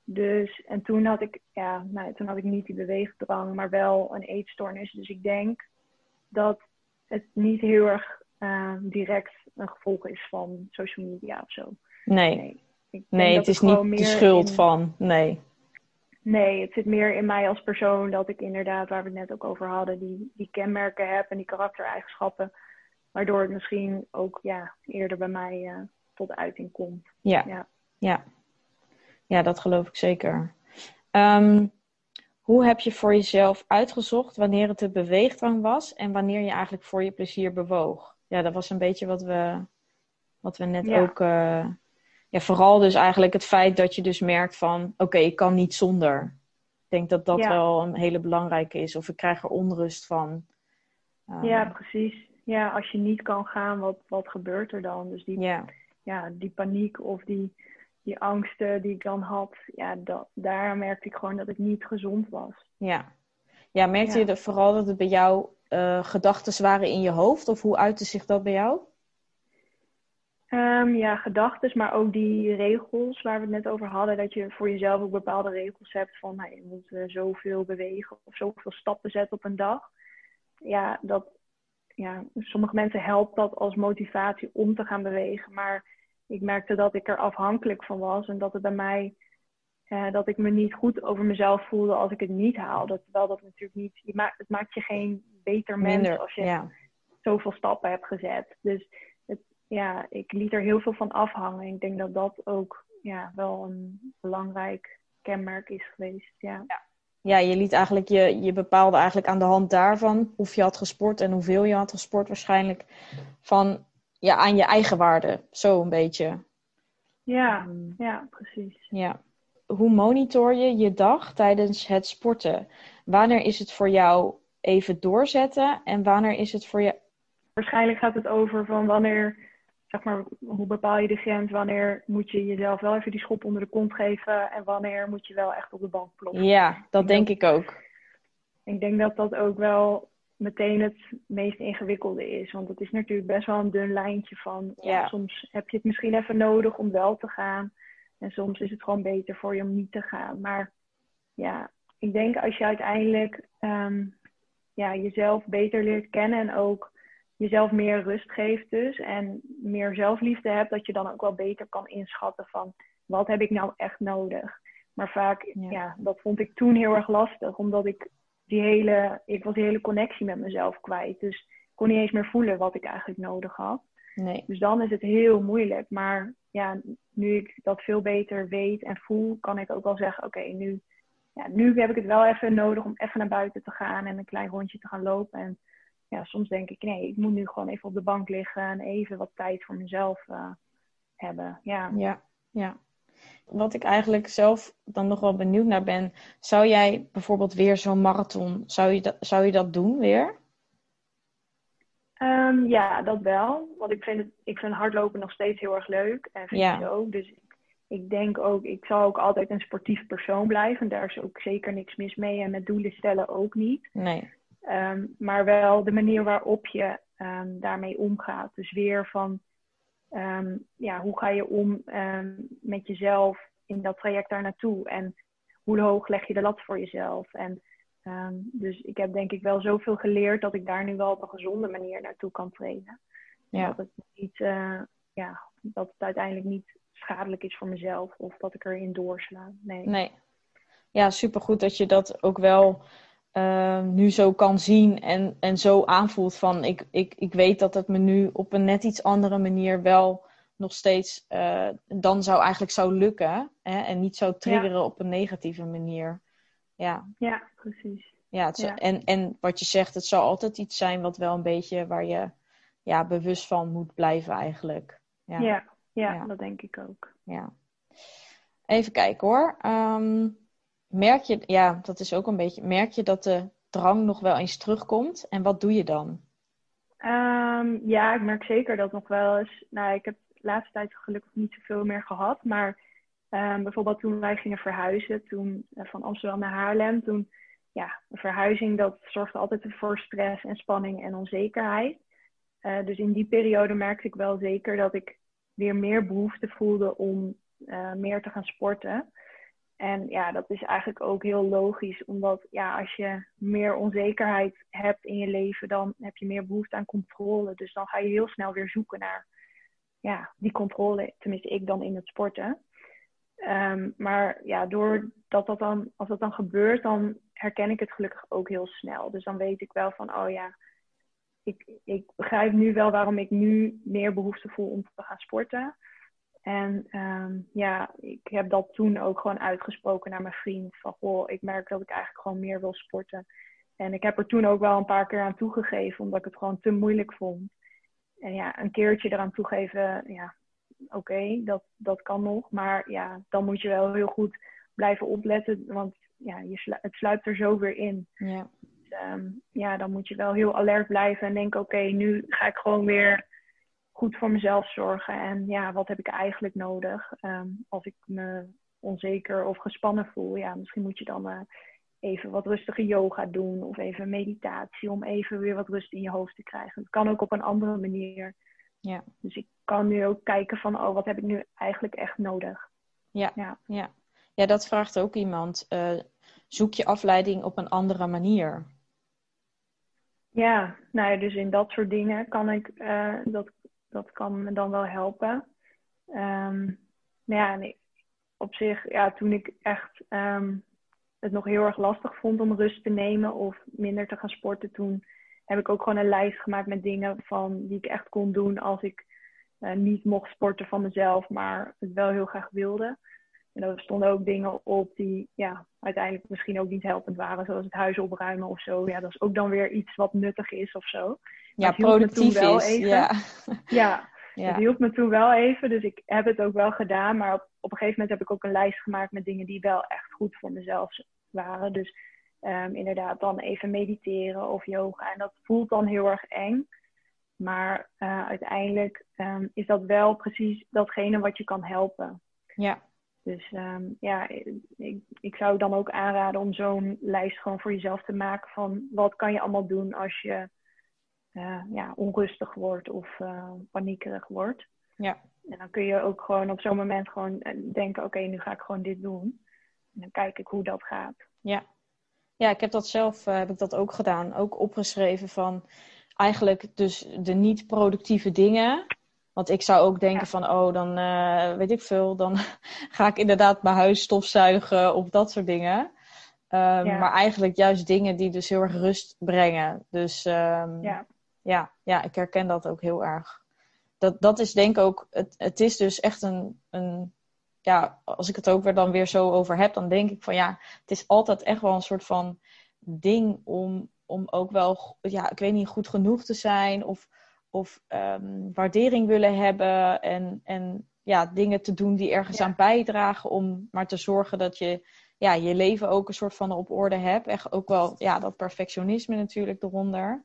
Speaker 2: Dus, en toen had ik, ja, nou, toen had ik niet die beweegdrang, maar wel een eetstoornis. Dus ik denk dat het niet heel erg uh, direct een gevolg is van social media of zo.
Speaker 1: Nee, nee, nee het is niet de schuld van, nee.
Speaker 2: Nee, het zit meer in mij als persoon dat ik inderdaad, waar we het net ook over hadden, die, die kenmerken heb en die karaktereigenschappen. Waardoor het misschien ook ja, eerder bij mij uh, tot uiting komt.
Speaker 1: Ja, ja. ja. Ja, dat geloof ik zeker. Um, hoe heb je voor jezelf uitgezocht wanneer het de beweegdrang was en wanneer je eigenlijk voor je plezier bewoog? Ja, dat was een beetje wat we, wat we net ook. Uh, ja, vooral dus eigenlijk het feit dat je dus merkt van oké, ik kan niet zonder. Ik denk dat dat wel een hele belangrijke is. Of ik krijg er onrust van.
Speaker 2: Um, ja, precies. Ja, als je niet kan gaan, wat, wat gebeurt er dan? Dus die, ja. Ja, die paniek of die die angsten die ik dan had, ja, dat, daar merkte ik gewoon dat het niet gezond was.
Speaker 1: Ja, ja merkte je vooral dat het bij jou uh, gedachten waren in je hoofd? Of hoe uitte zich dat bij jou?
Speaker 2: Um, ja, gedachten, maar ook die regels waar we het net over hadden. Dat je voor jezelf ook bepaalde regels hebt van nou, je moet uh, zoveel bewegen of zoveel stappen zetten op een dag. Ja, dat, ja, sommige mensen helpt dat als motivatie om te gaan bewegen. Maar ik merkte dat ik er afhankelijk van was en dat het bij mij uh, dat ik me niet goed over mezelf voelde als ik het niet haalde. Terwijl dat natuurlijk niet. Maakt, het maakt je geen beter mens als je zoveel stappen hebt gezet. Dus het, ja, ik liet er heel veel van afhangen. Ik denk dat dat ook ja, wel een belangrijk kenmerk is geweest. Ja.
Speaker 1: ja. ja. je liet eigenlijk, je, je bepaalde eigenlijk aan de hand daarvan of je had gesport en hoeveel je had gesport waarschijnlijk van ja, aan je eigen waarde. Zo een beetje.
Speaker 2: Ja, um, ja, precies.
Speaker 1: Ja. Hoe monitor je je dag tijdens het sporten? Wanneer is het voor jou even doorzetten en wanneer is het voor je?
Speaker 2: Waarschijnlijk gaat het over van wanneer, zeg maar, hoe bepaal je de grens? Wanneer moet je jezelf wel even die schop onder de kont geven en wanneer moet je wel echt op de bank ploppen?
Speaker 1: Ja, dat denk ik ook.
Speaker 2: Ik denk dat dat ook wel meteen het meest ingewikkelde is. Want het is natuurlijk best wel een dun lijntje van ja. soms heb je het misschien even nodig om wel te gaan. En soms is het gewoon beter voor je om niet te gaan. Maar ja, ik denk als je uiteindelijk um, ja, jezelf beter leert kennen en ook jezelf meer rust geeft dus en meer zelfliefde hebt, dat je dan ook wel beter kan inschatten van wat heb ik nou echt nodig. Maar vaak, ja. ja, dat vond ik toen heel erg lastig, omdat ik die hele, ik was die hele connectie met mezelf kwijt. Dus ik kon niet eens meer voelen wat ik eigenlijk nodig had.
Speaker 1: Nee.
Speaker 2: Dus dan is het heel moeilijk. Maar ja, nu ik dat veel beter weet en voel, kan ik ook wel zeggen: oké, nu, ja, nu heb ik het wel even nodig om even naar buiten te gaan en een klein rondje te gaan lopen. En ja, soms denk ik: nee, ik moet nu gewoon even op de bank liggen en even wat tijd voor mezelf uh, hebben. Ja.
Speaker 1: ja, ja. Wat ik eigenlijk zelf dan nog wel benieuwd naar ben, zou jij bijvoorbeeld weer zo'n marathon, zou je dat, zou je dat doen weer?
Speaker 2: Um, ja, dat wel. Want ik vind, het, ik vind hardlopen nog steeds heel erg leuk. En vind ja. ik ook. Dus ik, denk ook, ik zal ook altijd een sportief persoon blijven. Daar is ook zeker niks mis mee. En met doelen stellen ook niet.
Speaker 1: Nee.
Speaker 2: Um, maar wel de manier waarop je um, daarmee omgaat. Dus weer van, ja, hoe ga je om met jezelf in dat traject daar naartoe? En hoe hoog leg je de lat voor jezelf? En dus ik heb denk ik wel zoveel geleerd dat ik daar nu wel op een gezonde manier naartoe kan trainen. Ja. Dat, het niet, uh, ja, dat het uiteindelijk niet schadelijk is voor mezelf of dat ik erin doorsla. Nee.
Speaker 1: nee. Ja, supergoed dat je dat ook wel uh, nu zo kan zien en, en zo aanvoelt van ik, ik, ik weet dat het me nu op een net iets andere manier wel nog steeds uh, dan zou eigenlijk zou lukken hè, en niet zou triggeren ja. op een negatieve manier. Ja,
Speaker 2: ja precies.
Speaker 1: Ja, het, ja, En, en wat je zegt, het zal altijd iets zijn wat wel een beetje waar je ja, bewust van moet blijven eigenlijk.
Speaker 2: Ja, ja, ja, dat denk ik ook.
Speaker 1: Ja. Even kijken hoor. Um, merk je, ja, dat is ook een beetje, merk je dat de drang nog wel eens terugkomt? En wat doe je dan?
Speaker 2: Um, ja, ik merk zeker dat nog wel eens. Nou, ik heb de laatste tijd gelukkig niet zoveel meer gehad, maar Um, bijvoorbeeld toen wij gingen verhuizen, toen uh, van Amsterdam naar Haarlem, toen ja, een verhuizing dat zorgde altijd voor stress en spanning en onzekerheid. Uh, dus in die periode merkte ik wel zeker dat ik weer meer behoefte voelde om uh, meer te gaan sporten. En ja, dat is eigenlijk ook heel logisch, omdat ja, als je meer onzekerheid hebt in je leven, dan heb je meer behoefte aan controle. Dus dan ga je heel snel weer zoeken naar ja, die controle, tenminste ik dan in het sporten. Um, maar ja, doordat dat dan, als dat dan gebeurt, dan herken ik het gelukkig ook heel snel. Dus dan weet ik wel van, oh ja, ik, ik begrijp nu wel waarom ik nu meer behoefte voel om te gaan sporten. En um, ja, ik heb dat toen ook gewoon uitgesproken naar mijn vriend. Van, goh, ik merk dat ik eigenlijk gewoon meer wil sporten. En ik heb er toen ook wel een paar keer aan toegegeven, omdat ik het gewoon te moeilijk vond. En ja, een keertje eraan toegeven, ja, oké, dat, dat kan nog. Maar ja, dan moet je wel heel goed blijven opletten. Want ja, je het sluipt er zo weer in.
Speaker 1: Ja.
Speaker 2: Um, ja, dan moet je wel heel alert blijven en denken: oké, okay, nu ga ik gewoon weer goed voor mezelf zorgen. En ja, wat heb ik eigenlijk nodig? Ehm, als ik me onzeker of gespannen voel, ja, misschien moet je dan uh, even wat rustige yoga doen of even meditatie om even weer wat rust in je hoofd te krijgen. Het kan ook op een andere manier.
Speaker 1: Ja.
Speaker 2: Dus ik kan nu ook kijken van, oh, wat heb ik nu eigenlijk echt nodig?
Speaker 1: Ja, ja. ja. ja dat vraagt ook iemand. Uh, zoek je afleiding op een andere manier?
Speaker 2: Ja, nou dus in dat soort dingen kan ik, uh, dat, dat kan me dan wel helpen. Um, ja, op zich, ja, toen ik echt um, het nog heel erg lastig vond om rust te nemen of minder te gaan sporten, toen heb ik ook gewoon een lijst gemaakt met dingen van die ik echt kon doen als ik uh, niet mocht sporten van mezelf, maar het wel heel graag wilde. En er stonden ook dingen op die ja, uiteindelijk misschien ook niet helpend waren, zoals het huis opruimen of zo. Ja, dat is ook dan weer iets wat nuttig is of zo.
Speaker 1: Ja, productief is.
Speaker 2: Even.
Speaker 1: Ja.
Speaker 2: ja, ja. Het hielp me toen wel even, dus ik heb het ook wel gedaan. Maar op, op een gegeven moment heb ik ook een lijst gemaakt met dingen die wel echt goed voor mezelf waren. Dus um, inderdaad, dan even mediteren of yoga. En dat voelt dan heel erg eng. Maar uh, uiteindelijk um, is dat wel precies datgene wat je kan helpen.
Speaker 1: Ja.
Speaker 2: Dus um, ja, ik, ik zou dan ook aanraden om zo'n lijst gewoon voor jezelf te maken van wat kan je allemaal doen als je uh, ja, onrustig wordt of uh, paniekerig wordt.
Speaker 1: Ja.
Speaker 2: En dan kun je ook gewoon op zo'n moment gewoon denken, oké, okay, nu ga ik gewoon dit doen. En dan kijk ik hoe dat gaat.
Speaker 1: Ja, ja ik heb dat zelf uh, heb ik dat ook gedaan. Ook opgeschreven van eigenlijk dus de niet productieve dingen. Want ik zou ook denken ja. van, oh, dan uh, weet ik veel, dan ga ik inderdaad mijn huis stofzuigen of dat soort dingen. Um, ja. Maar eigenlijk juist dingen die dus heel erg rust brengen. Dus um,
Speaker 2: ja.
Speaker 1: Ja, ja, ik herken dat ook heel erg. Dat, dat is denk ik ook, het, het is dus echt een, een, ja, als ik het ook weer dan weer zo over heb, dan denk ik van ja, het is altijd echt wel een soort van ding om, om ook wel, ja, ik weet niet, goed genoeg te zijn of, of um, waardering willen hebben en, en ja, dingen te doen die ergens ja. aan bijdragen om maar te zorgen dat je ja, je leven ook een soort van op orde hebt. Echt ook wel ja, dat perfectionisme natuurlijk eronder.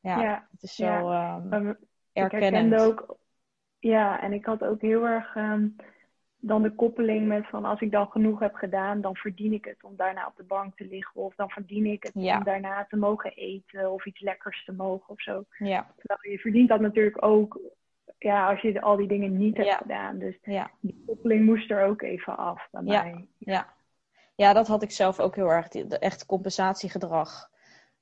Speaker 1: Ja,
Speaker 2: ja,
Speaker 1: het is zo ja. um,
Speaker 2: ik herkende ook, ja, en ik had ook heel erg um, dan de koppeling met van als ik dan genoeg heb gedaan, dan verdien ik het om daarna op de bank te liggen. Of dan verdien ik het
Speaker 1: ja.
Speaker 2: om daarna te mogen eten of iets lekkers te mogen of zo.
Speaker 1: Ja.
Speaker 2: Terwijl je verdient dat natuurlijk ook ja, als je al die dingen niet hebt
Speaker 1: ja.
Speaker 2: gedaan. Dus die koppeling moest er ook even af bij
Speaker 1: ja.
Speaker 2: mij.
Speaker 1: Ja. ja, dat had ik zelf ook heel erg. De, echt compensatiegedrag.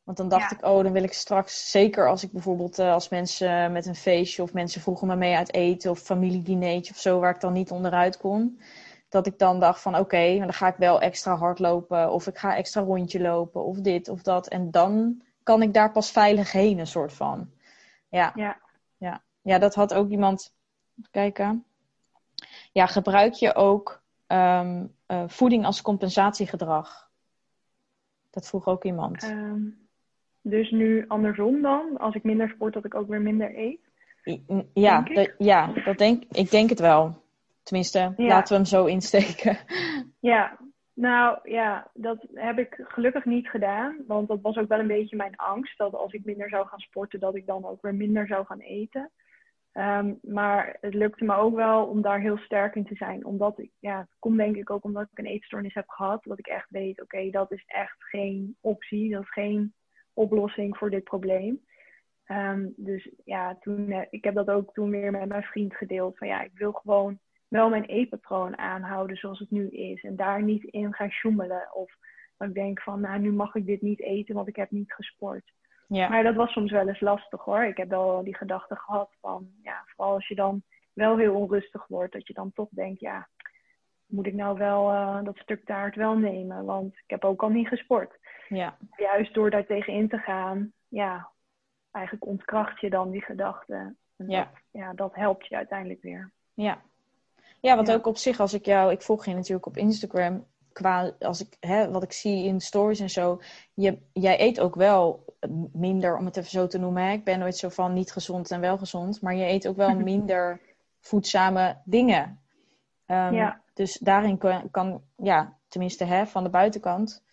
Speaker 1: Want dan dacht
Speaker 2: Ja.
Speaker 1: ik, oh, dan wil ik straks, zeker als ik bijvoorbeeld uh, als mensen met een feestje of mensen vroegen me mee uit eten of familiedineetje of zo, waar ik dan niet onderuit kon. Dat ik dan dacht van oké, okay, maar dan ga ik wel extra hard lopen of ik ga extra rondje lopen of dit of dat. En dan kan ik daar pas veilig heen, een soort van. Ja,
Speaker 2: Ja.
Speaker 1: ja. ja dat had ook iemand. Kijken. Ja, gebruik je ook um, uh, voeding als compensatiegedrag? Dat vroeg ook iemand.
Speaker 2: Um, dus nu andersom dan, als ik minder sport, dat ik ook weer minder eet.
Speaker 1: Ja, ja dat denk, ik denk het wel. Tenminste,
Speaker 2: Ja.
Speaker 1: laten we hem zo insteken.
Speaker 2: Ja, nou ja, dat heb ik gelukkig niet gedaan. Want dat was ook wel een beetje mijn angst. Dat als ik minder zou gaan sporten, dat ik dan ook weer minder zou gaan eten. Um, maar het lukte me ook wel om daar heel sterk in te zijn. Omdat ik, ja, het komt denk ik ook omdat ik een eetstoornis heb gehad. Dat ik echt weet, oké, okay, dat is echt geen optie. Dat is geen oplossing voor dit probleem. Um, dus ja, toen, uh, ik heb dat ook toen weer met mijn vriend gedeeld. Van ja, ik wil gewoon wel mijn eetpatroon aanhouden zoals het nu is. En daar niet in gaan sjoemelen. Of dat ik denk van, nou, nu mag ik dit niet eten, want ik heb niet gesport.
Speaker 1: Ja.
Speaker 2: Maar dat was soms wel eens lastig hoor. Ik heb wel die gedachte gehad van, ja, vooral als je dan wel heel onrustig wordt, dat je dan toch denkt, ja, moet ik nou wel uh, dat stuk taart wel nemen? Want ik heb ook al niet gesport.
Speaker 1: Ja.
Speaker 2: Juist door daar tegenin te gaan, ja, eigenlijk ontkracht je dan die gedachte. En
Speaker 1: Ja.
Speaker 2: dat, ja, dat helpt je uiteindelijk weer.
Speaker 1: Ja. Ja, want
Speaker 2: Ja.
Speaker 1: ook op zich, als ik jou, ik volg je natuurlijk op Instagram, qua, als ik, hè, wat ik zie in stories en zo, je, jij eet ook wel minder, om het even zo te noemen. Hè. Ik ben nooit zo van niet gezond en wel gezond, maar je eet ook wel minder voedzame dingen. Um,
Speaker 2: Ja.
Speaker 1: Dus daarin kan, kan, ja, tenminste hè, van de buitenkant,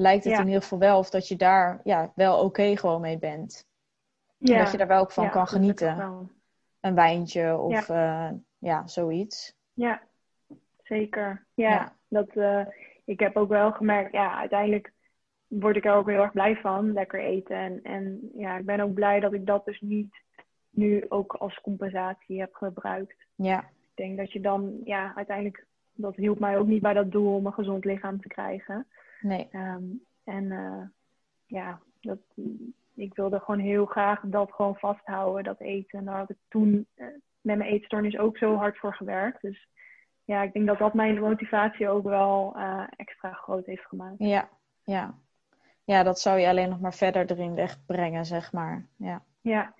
Speaker 1: lijkt het
Speaker 2: Ja.
Speaker 1: in ieder geval wel of dat je daar ja, wel oké gewoon mee bent. En dat je daar wel ook van
Speaker 2: Ja,
Speaker 1: kan genieten. een wijntje of ja, ja zoiets.
Speaker 2: Ja, zeker. Ja, dat, ik heb ook wel gemerkt, ja, uiteindelijk word ik er ook heel erg blij van, lekker eten. En, en ja, ik ben ook blij dat ik dat dus niet nu ook als compensatie heb gebruikt.
Speaker 1: Ja.
Speaker 2: Ik denk dat je dan, ja, uiteindelijk, dat hielp mij ook niet bij dat doel om een gezond lichaam te krijgen.
Speaker 1: Nee.
Speaker 2: Ehm, en uh, ja, dat, ik wilde gewoon heel graag dat gewoon vasthouden, dat eten. En daar had ik toen uh, met mijn eetstoornis ook zo hard voor gewerkt. Dus ja, ik denk dat dat mijn motivatie ook wel uh, extra groot heeft gemaakt.
Speaker 1: Ja, ja. Ja, dat zou je alleen nog maar verder erin wegbrengen, zeg maar. Ja.
Speaker 2: Ja,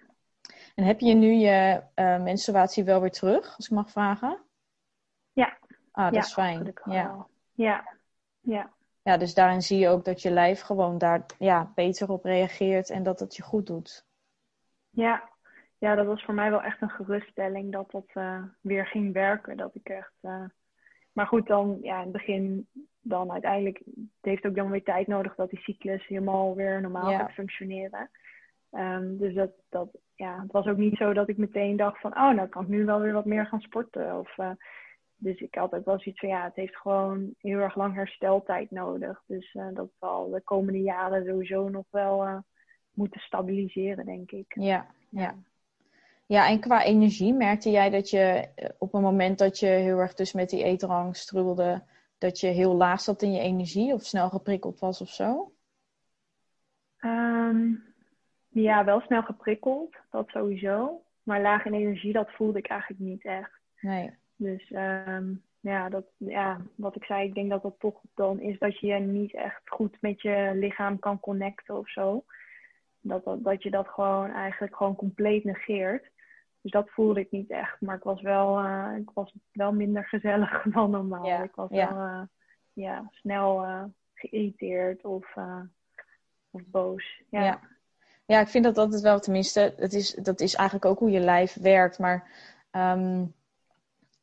Speaker 1: en heb je nu je uh, menstruatie wel weer terug, als ik mag vragen?
Speaker 2: Ja.
Speaker 1: Ah, dat
Speaker 2: ja,
Speaker 1: is fijn.
Speaker 2: Ja. ja. Ja.
Speaker 1: Ja, dus daarin zie je ook dat je lijf gewoon daar ja, beter op reageert en dat het je goed doet.
Speaker 2: Ja. ja, dat was voor mij wel echt een geruststelling dat dat uh, weer ging werken. Dat ik echt. Uh... Maar goed, dan ja, in het begin, dan uiteindelijk. Het heeft ook dan weer tijd nodig dat die cyclus helemaal weer normaal
Speaker 1: Ja.
Speaker 2: gaat functioneren. Ehm, dus dat, dat, ja, het was ook niet zo dat ik meteen dacht van, oh, nou kan ik nu wel weer wat meer gaan sporten. Of, eh, dus ik had ook wel zoiets van, ja, het heeft gewoon heel erg lang hersteltijd nodig. Dus eh, dat zal de komende jaren sowieso nog wel eh, moeten stabiliseren, denk ik.
Speaker 1: Ja, ja. Ja, en qua energie merkte jij dat je eh, op een moment dat je heel erg dus met die eetrang struggelde, dat je heel laag zat in je energie of snel geprikkeld was of zo?
Speaker 2: Ehm, ja, wel snel geprikkeld, dat sowieso. Maar laag in energie, dat voelde ik eigenlijk niet echt.
Speaker 1: Nee.
Speaker 2: Dus ehm, ja, dat, ja, wat ik zei, ik denk dat dat toch dan is dat je je niet echt goed met je lichaam kan connecten of zo. Dat, dat, dat je dat gewoon eigenlijk gewoon compleet negeert. Dus dat voelde ik niet echt. Maar ik was wel, eh, ik was wel minder gezellig dan normaal.
Speaker 1: Ja,
Speaker 2: Ik was
Speaker 1: ja.
Speaker 2: wel eh, ja, snel eh, geïrriteerd of, of boos. Ja.
Speaker 1: Ja. Ja, ik vind dat altijd wel, tenminste, het is, dat is eigenlijk ook hoe je lijf werkt. Maar ehm,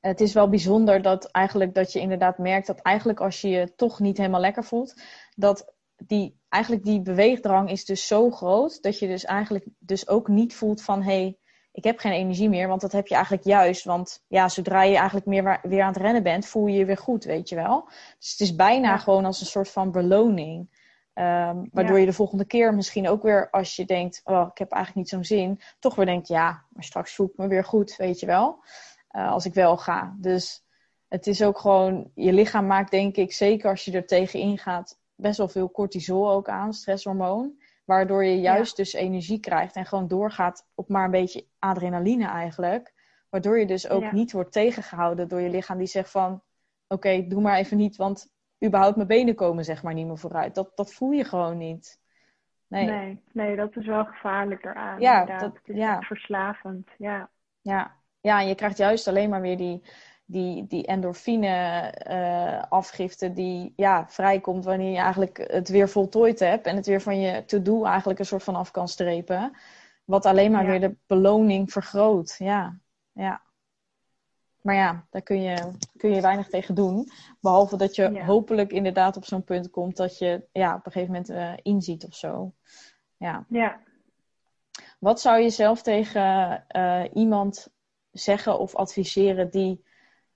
Speaker 1: het is wel bijzonder dat eigenlijk dat je inderdaad merkt dat eigenlijk als je je toch niet helemaal lekker voelt, dat die, eigenlijk die beweegdrang is dus zo groot dat je dus eigenlijk dus ook niet voelt van hé, hey, ik heb geen energie meer. Want dat heb je eigenlijk juist. Want ja, zodra je eigenlijk meer weer aan het rennen bent, voel je je weer goed, weet je wel. Dus het is bijna
Speaker 2: Ja.
Speaker 1: gewoon als een soort van beloning. Ehm, waardoor
Speaker 2: Ja.
Speaker 1: je de volgende keer misschien ook weer, als je denkt, oh, ik heb eigenlijk niet zo'n zin, toch weer denkt, ja, maar straks voel ik me weer goed, weet je wel. Eh, als ik wel ga. Dus het is ook gewoon, je lichaam maakt denk ik, zeker als je er tegenin gaat, best wel veel cortisol ook aan, stresshormoon. Waardoor je juist dus energie krijgt en gewoon doorgaat op maar een beetje adrenaline eigenlijk. Waardoor je dus ook
Speaker 2: Ja.
Speaker 1: niet wordt tegengehouden door je lichaam die zegt van... Oké, doe maar even niet, want überhaupt mijn benen komen zeg maar niet meer vooruit. Dat, dat voel je gewoon niet. Nee.
Speaker 2: Nee, nee, dat is wel gevaarlijker aan.
Speaker 1: Ja,
Speaker 2: inderdaad.
Speaker 1: dat-
Speaker 2: het is
Speaker 1: ja.
Speaker 2: verslavend. Ja,
Speaker 1: Ja. Ja, en je krijgt juist alleen maar weer die, die, die endorfine eh, afgifte die ja, vrijkomt wanneer je eigenlijk het weer voltooid hebt. En het weer van je to-do eigenlijk een soort van af kan strepen. Wat alleen maar
Speaker 2: Ja.
Speaker 1: weer de beloning vergroot. Ja, ja. Maar ja, daar kun je, kun je weinig tegen doen. Behalve dat je
Speaker 2: Ja.
Speaker 1: hopelijk inderdaad op zo'n punt komt dat je ja, op een gegeven moment eh, inziet of zo. Ja.
Speaker 2: ja.
Speaker 1: Wat zou je zelf tegen eh, iemand zeggen of adviseren die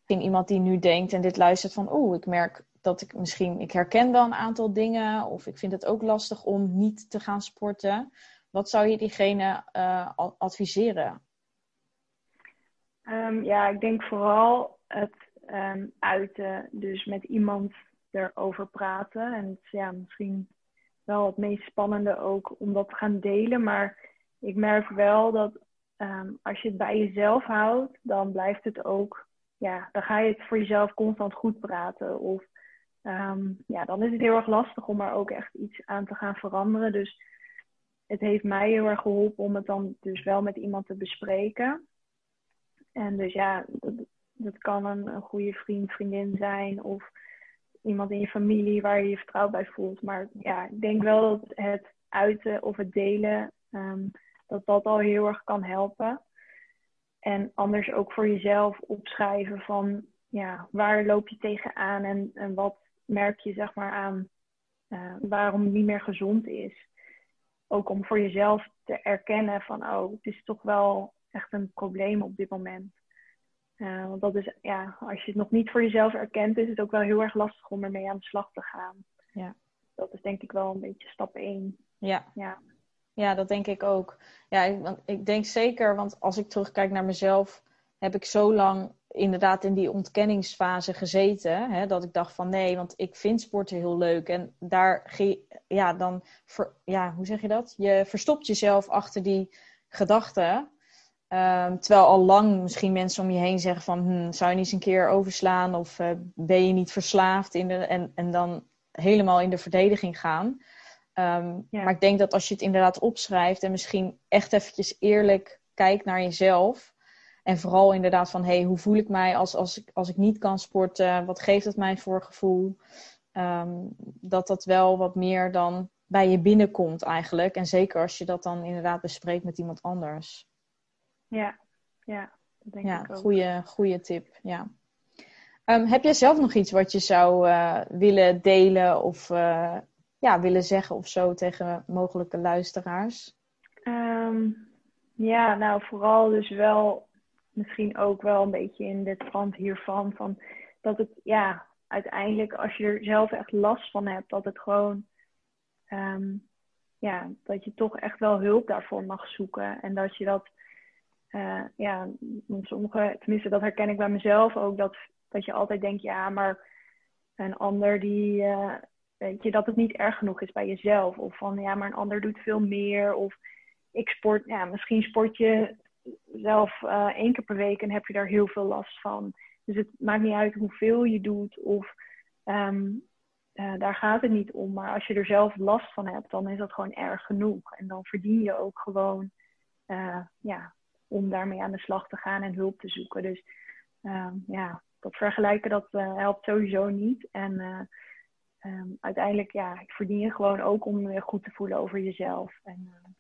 Speaker 1: in iemand die nu denkt en dit luistert van oeh, ik merk dat ik misschien, ik herken wel een aantal dingen of ik vind het ook lastig om niet te gaan sporten. Wat zou je diegene eh, adviseren?
Speaker 2: Ehm, ja, ik denk vooral het ehm, uiten. Dus met iemand erover praten. En het is ja, misschien wel het meest spannende ook om dat te gaan delen. Maar ik merk wel dat ehm, als je het bij jezelf houdt, dan blijft het ook. Ja, dan ga je het voor jezelf constant goed praten. Of ehm, ja, dan is het heel erg lastig om er ook echt iets aan te gaan veranderen. Dus het heeft mij heel erg geholpen om het dan dus wel met iemand te bespreken. En dus ja, dat, kan een, een goede vriend, vriendin zijn of iemand in je familie waar je je vertrouwd bij voelt. Maar ja, ik denk wel dat het uiten of het delen, ehm, dat dat al heel erg kan helpen. En anders ook voor jezelf opschrijven van, ja, waar loop je tegenaan en, en wat merk je zeg maar aan eh, waarom het niet meer gezond is. Ook om voor jezelf te erkennen van, oh, het is toch wel echt een probleem op dit moment. Uh, want dat is, ja, als je het nog niet voor jezelf erkent, is het ook wel heel erg lastig om ermee aan de slag te gaan.
Speaker 1: Ja.
Speaker 2: Dat is denk ik wel een beetje stap één.
Speaker 1: Ja.
Speaker 2: Ja.
Speaker 1: Ja, dat denk ik ook. Ja, ik, ik denk zeker, want als ik terugkijk naar mezelf, heb ik zo lang inderdaad in die ontkenningsfase gezeten. Hè, dat ik dacht van nee, want ik vind sporten heel leuk. En daar, ja, dan, ja, hoe zeg je dat? Je verstopt jezelf achter die gedachten. Um, terwijl al lang misschien mensen om je heen zeggen van, hm, zou je niet eens een keer overslaan of uh, ben je niet verslaafd in de, en, en dan helemaal in de verdediging gaan. Um,
Speaker 2: Ja.
Speaker 1: Maar ik denk dat als je het inderdaad opschrijft en misschien echt eventjes eerlijk kijkt naar jezelf. En vooral inderdaad van, hey, hoe voel ik mij als, als, ik, als ik niet kan sporten? Wat geeft het mij voor gevoel? Ehm, dat dat wel wat meer dan bij je binnenkomt eigenlijk. En zeker als je dat dan inderdaad bespreekt met iemand anders.
Speaker 2: Ja, ja, dat denk
Speaker 1: Ja,
Speaker 2: ik ook.
Speaker 1: goede, goede tip. Ja. Ehm, heb jij zelf nog iets wat je zou eh, willen delen of eh, ja, willen zeggen of zo tegen mogelijke luisteraars?
Speaker 2: Ehm, ja, nou vooral dus wel misschien ook wel een beetje in de trant hiervan. Van dat het ja, uiteindelijk als je er zelf echt last van hebt, dat het gewoon ehm, ja, dat je toch echt wel hulp daarvoor mag zoeken. En dat je dat eh, ja, sommige, tenminste dat herken ik bij mezelf ook, dat, dat je altijd denkt, ja, maar een ander die, eh, weet je, dat het niet erg genoeg is bij jezelf. Of van, ja, maar een ander doet veel meer. Of ik sport, ja, misschien sport je zelf eh, één keer per week en heb je daar heel veel last van. Dus het maakt niet uit hoeveel je doet of ehm, eh, daar gaat het niet om. Maar als je er zelf last van hebt, dan is dat gewoon erg genoeg. En dan verdien je ook gewoon, eh, ja, om daarmee aan de slag te gaan en hulp te zoeken. Dus ehm, ja, dat vergelijken dat helpt sowieso niet. En ehm, uiteindelijk, ja, ik verdien je gewoon ook om je goed te voelen over jezelf. En eh,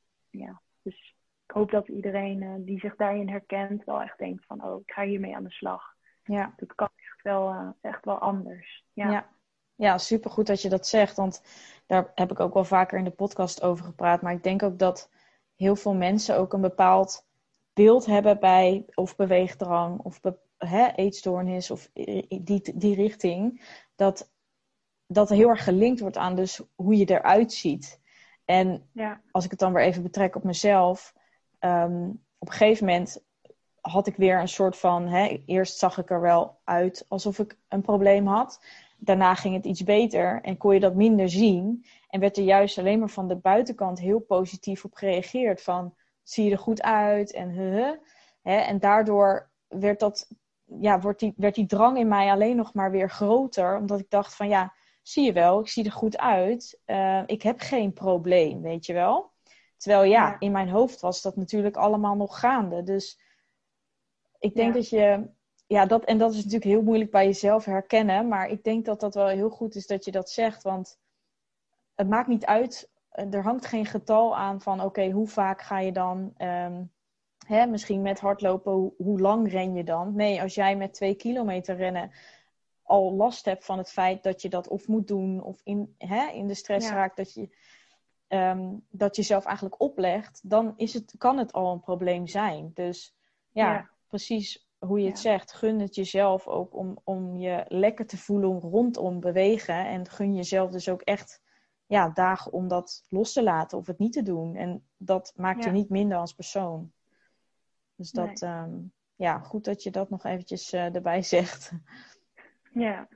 Speaker 2: ja, dus ik hoop dat iedereen eh, die zich daarin herkent wel echt denkt van, oh, ik ga hiermee aan de slag.
Speaker 1: Ja.
Speaker 2: Dat kan echt wel, eh, echt wel anders. Ja.
Speaker 1: Ja. Ja, supergoed dat je dat zegt. Want daar heb ik ook wel vaker in de podcast over gepraat. Maar ik denk ook dat heel veel mensen ook een bepaald beeld hebben bij of beweegdrang of be, hè, eetstoornis of die, die richting. Dat dat heel erg gelinkt wordt aan dus hoe je eruit ziet. En
Speaker 2: Ja.
Speaker 1: als ik het dan weer even betrek op mezelf. ehm, op een gegeven moment had ik weer een soort van. Hè, eerst zag ik er wel uit alsof ik een probleem had. Daarna ging het iets beter en kon je dat minder zien. En werd er juist alleen maar van de buitenkant heel positief op gereageerd. Van zie je er goed uit en huh. Hè, en daardoor werd, dat, ja, wordt die, werd die drang in mij alleen nog maar weer groter. Omdat ik dacht van ja, zie je wel, ik zie er goed uit. Eh, ik heb geen probleem, weet je wel. Terwijl ja,
Speaker 2: Ja.
Speaker 1: in mijn hoofd was dat natuurlijk allemaal nog gaande. Dus ik denk
Speaker 2: Ja.
Speaker 1: dat je, ja, dat, en dat is natuurlijk heel moeilijk bij jezelf herkennen. Maar ik denk dat dat wel heel goed is dat je dat zegt. Want het maakt niet uit, eh, er hangt geen getal aan van oké, hoe vaak ga je dan, ehm, hè, misschien met hardlopen, hoe lang ren je dan? Nee, als jij met twee kilometer rennen al last hebt van het feit dat je dat of moet doen of in, hè, in de stress
Speaker 2: Ja.
Speaker 1: raakt dat je ehm, dat je zelf eigenlijk oplegt, dan is het, kan het al een probleem zijn. Dus ja,
Speaker 2: Ja.
Speaker 1: precies hoe je het
Speaker 2: Ja.
Speaker 1: zegt. Gun het jezelf ook om, om je lekker te voelen rondom bewegen. En gun jezelf dus ook echt ja, dagen om dat los te laten of het niet te doen. En dat maakt je niet minder als persoon. Dus dat, ehm, ja, goed dat je dat nog eventjes eh, erbij zegt.
Speaker 2: Ja.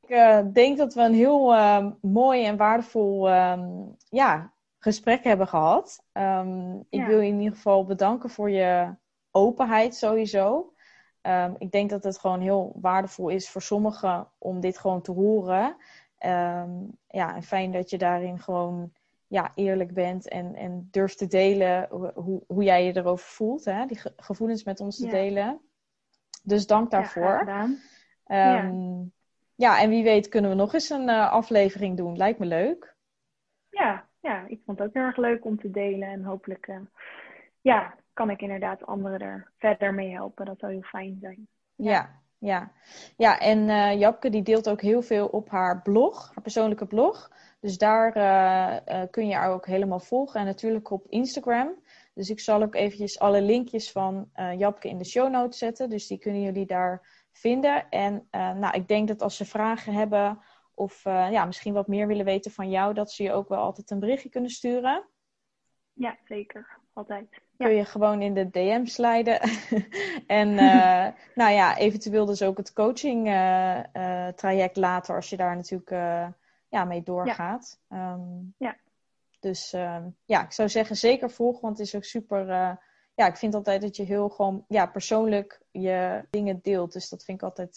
Speaker 1: Ik eh, denk dat we een heel eh, mooi en waardevol ehm, ja, gesprek hebben gehad. Ehm, ik
Speaker 2: Ja.
Speaker 1: wil je in ieder geval bedanken voor je openheid sowieso. Ehm, ik denk dat het gewoon heel waardevol is voor sommigen om dit gewoon te horen. Ehm, ja, en fijn dat je daarin gewoon ja, eerlijk bent en, en durft te delen hoe, hoe, jij je erover voelt. Hè? Die ge- gevoelens met ons te
Speaker 2: Ja.
Speaker 1: delen. Dus dank daarvoor. Ehm, ja. en wie weet kunnen we nog eens een eh, aflevering doen. Lijkt me leuk.
Speaker 2: Ja, ja, ik vond het ook heel erg leuk om te delen. En hopelijk eh, ja, kan ik inderdaad anderen er verder mee helpen. Dat zou heel fijn zijn.
Speaker 1: Ja, ja. Ja, en eh Japke die deelt ook heel veel op haar blog, haar persoonlijke blog. Dus daar kun je haar ook helemaal volgen. En natuurlijk op Instagram. Dus ik zal ook eventjes alle linkjes van uh, Japke in de show notes zetten. Dus die kunnen jullie daar vinden. En nou, ik denk dat als ze vragen hebben of ja, misschien wat meer willen weten van jou, dat ze je ook wel altijd een berichtje kunnen sturen.
Speaker 2: Ja, zeker. Altijd.
Speaker 1: Ja. Kun je gewoon in de DM sliden. en uh, nou ja, eventueel dus ook het coaching uh, uh, traject later, als je daar natuurlijk ja, mee doorgaat. Ja. Um, ja. Dus ehm, ja, ik zou zeggen zeker volgen, want het is ook super. Ja, ik vind altijd dat je heel gewoon ja, persoonlijk je dingen deelt. Dus dat vind ik altijd.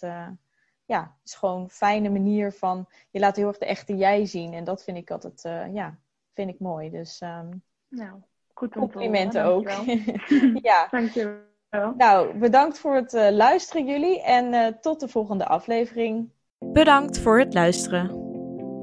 Speaker 1: ja, het is gewoon een fijne manier van. Je laat heel erg de echte jij zien. En dat vind ik altijd. ja, vind ik mooi. Dus. Um,
Speaker 2: nou, goed
Speaker 1: Complimenten ook.
Speaker 2: ja. Dankjewel.
Speaker 1: Nou, bedankt voor het uh, luisteren jullie en uh, tot de volgende aflevering.
Speaker 3: Bedankt voor het luisteren.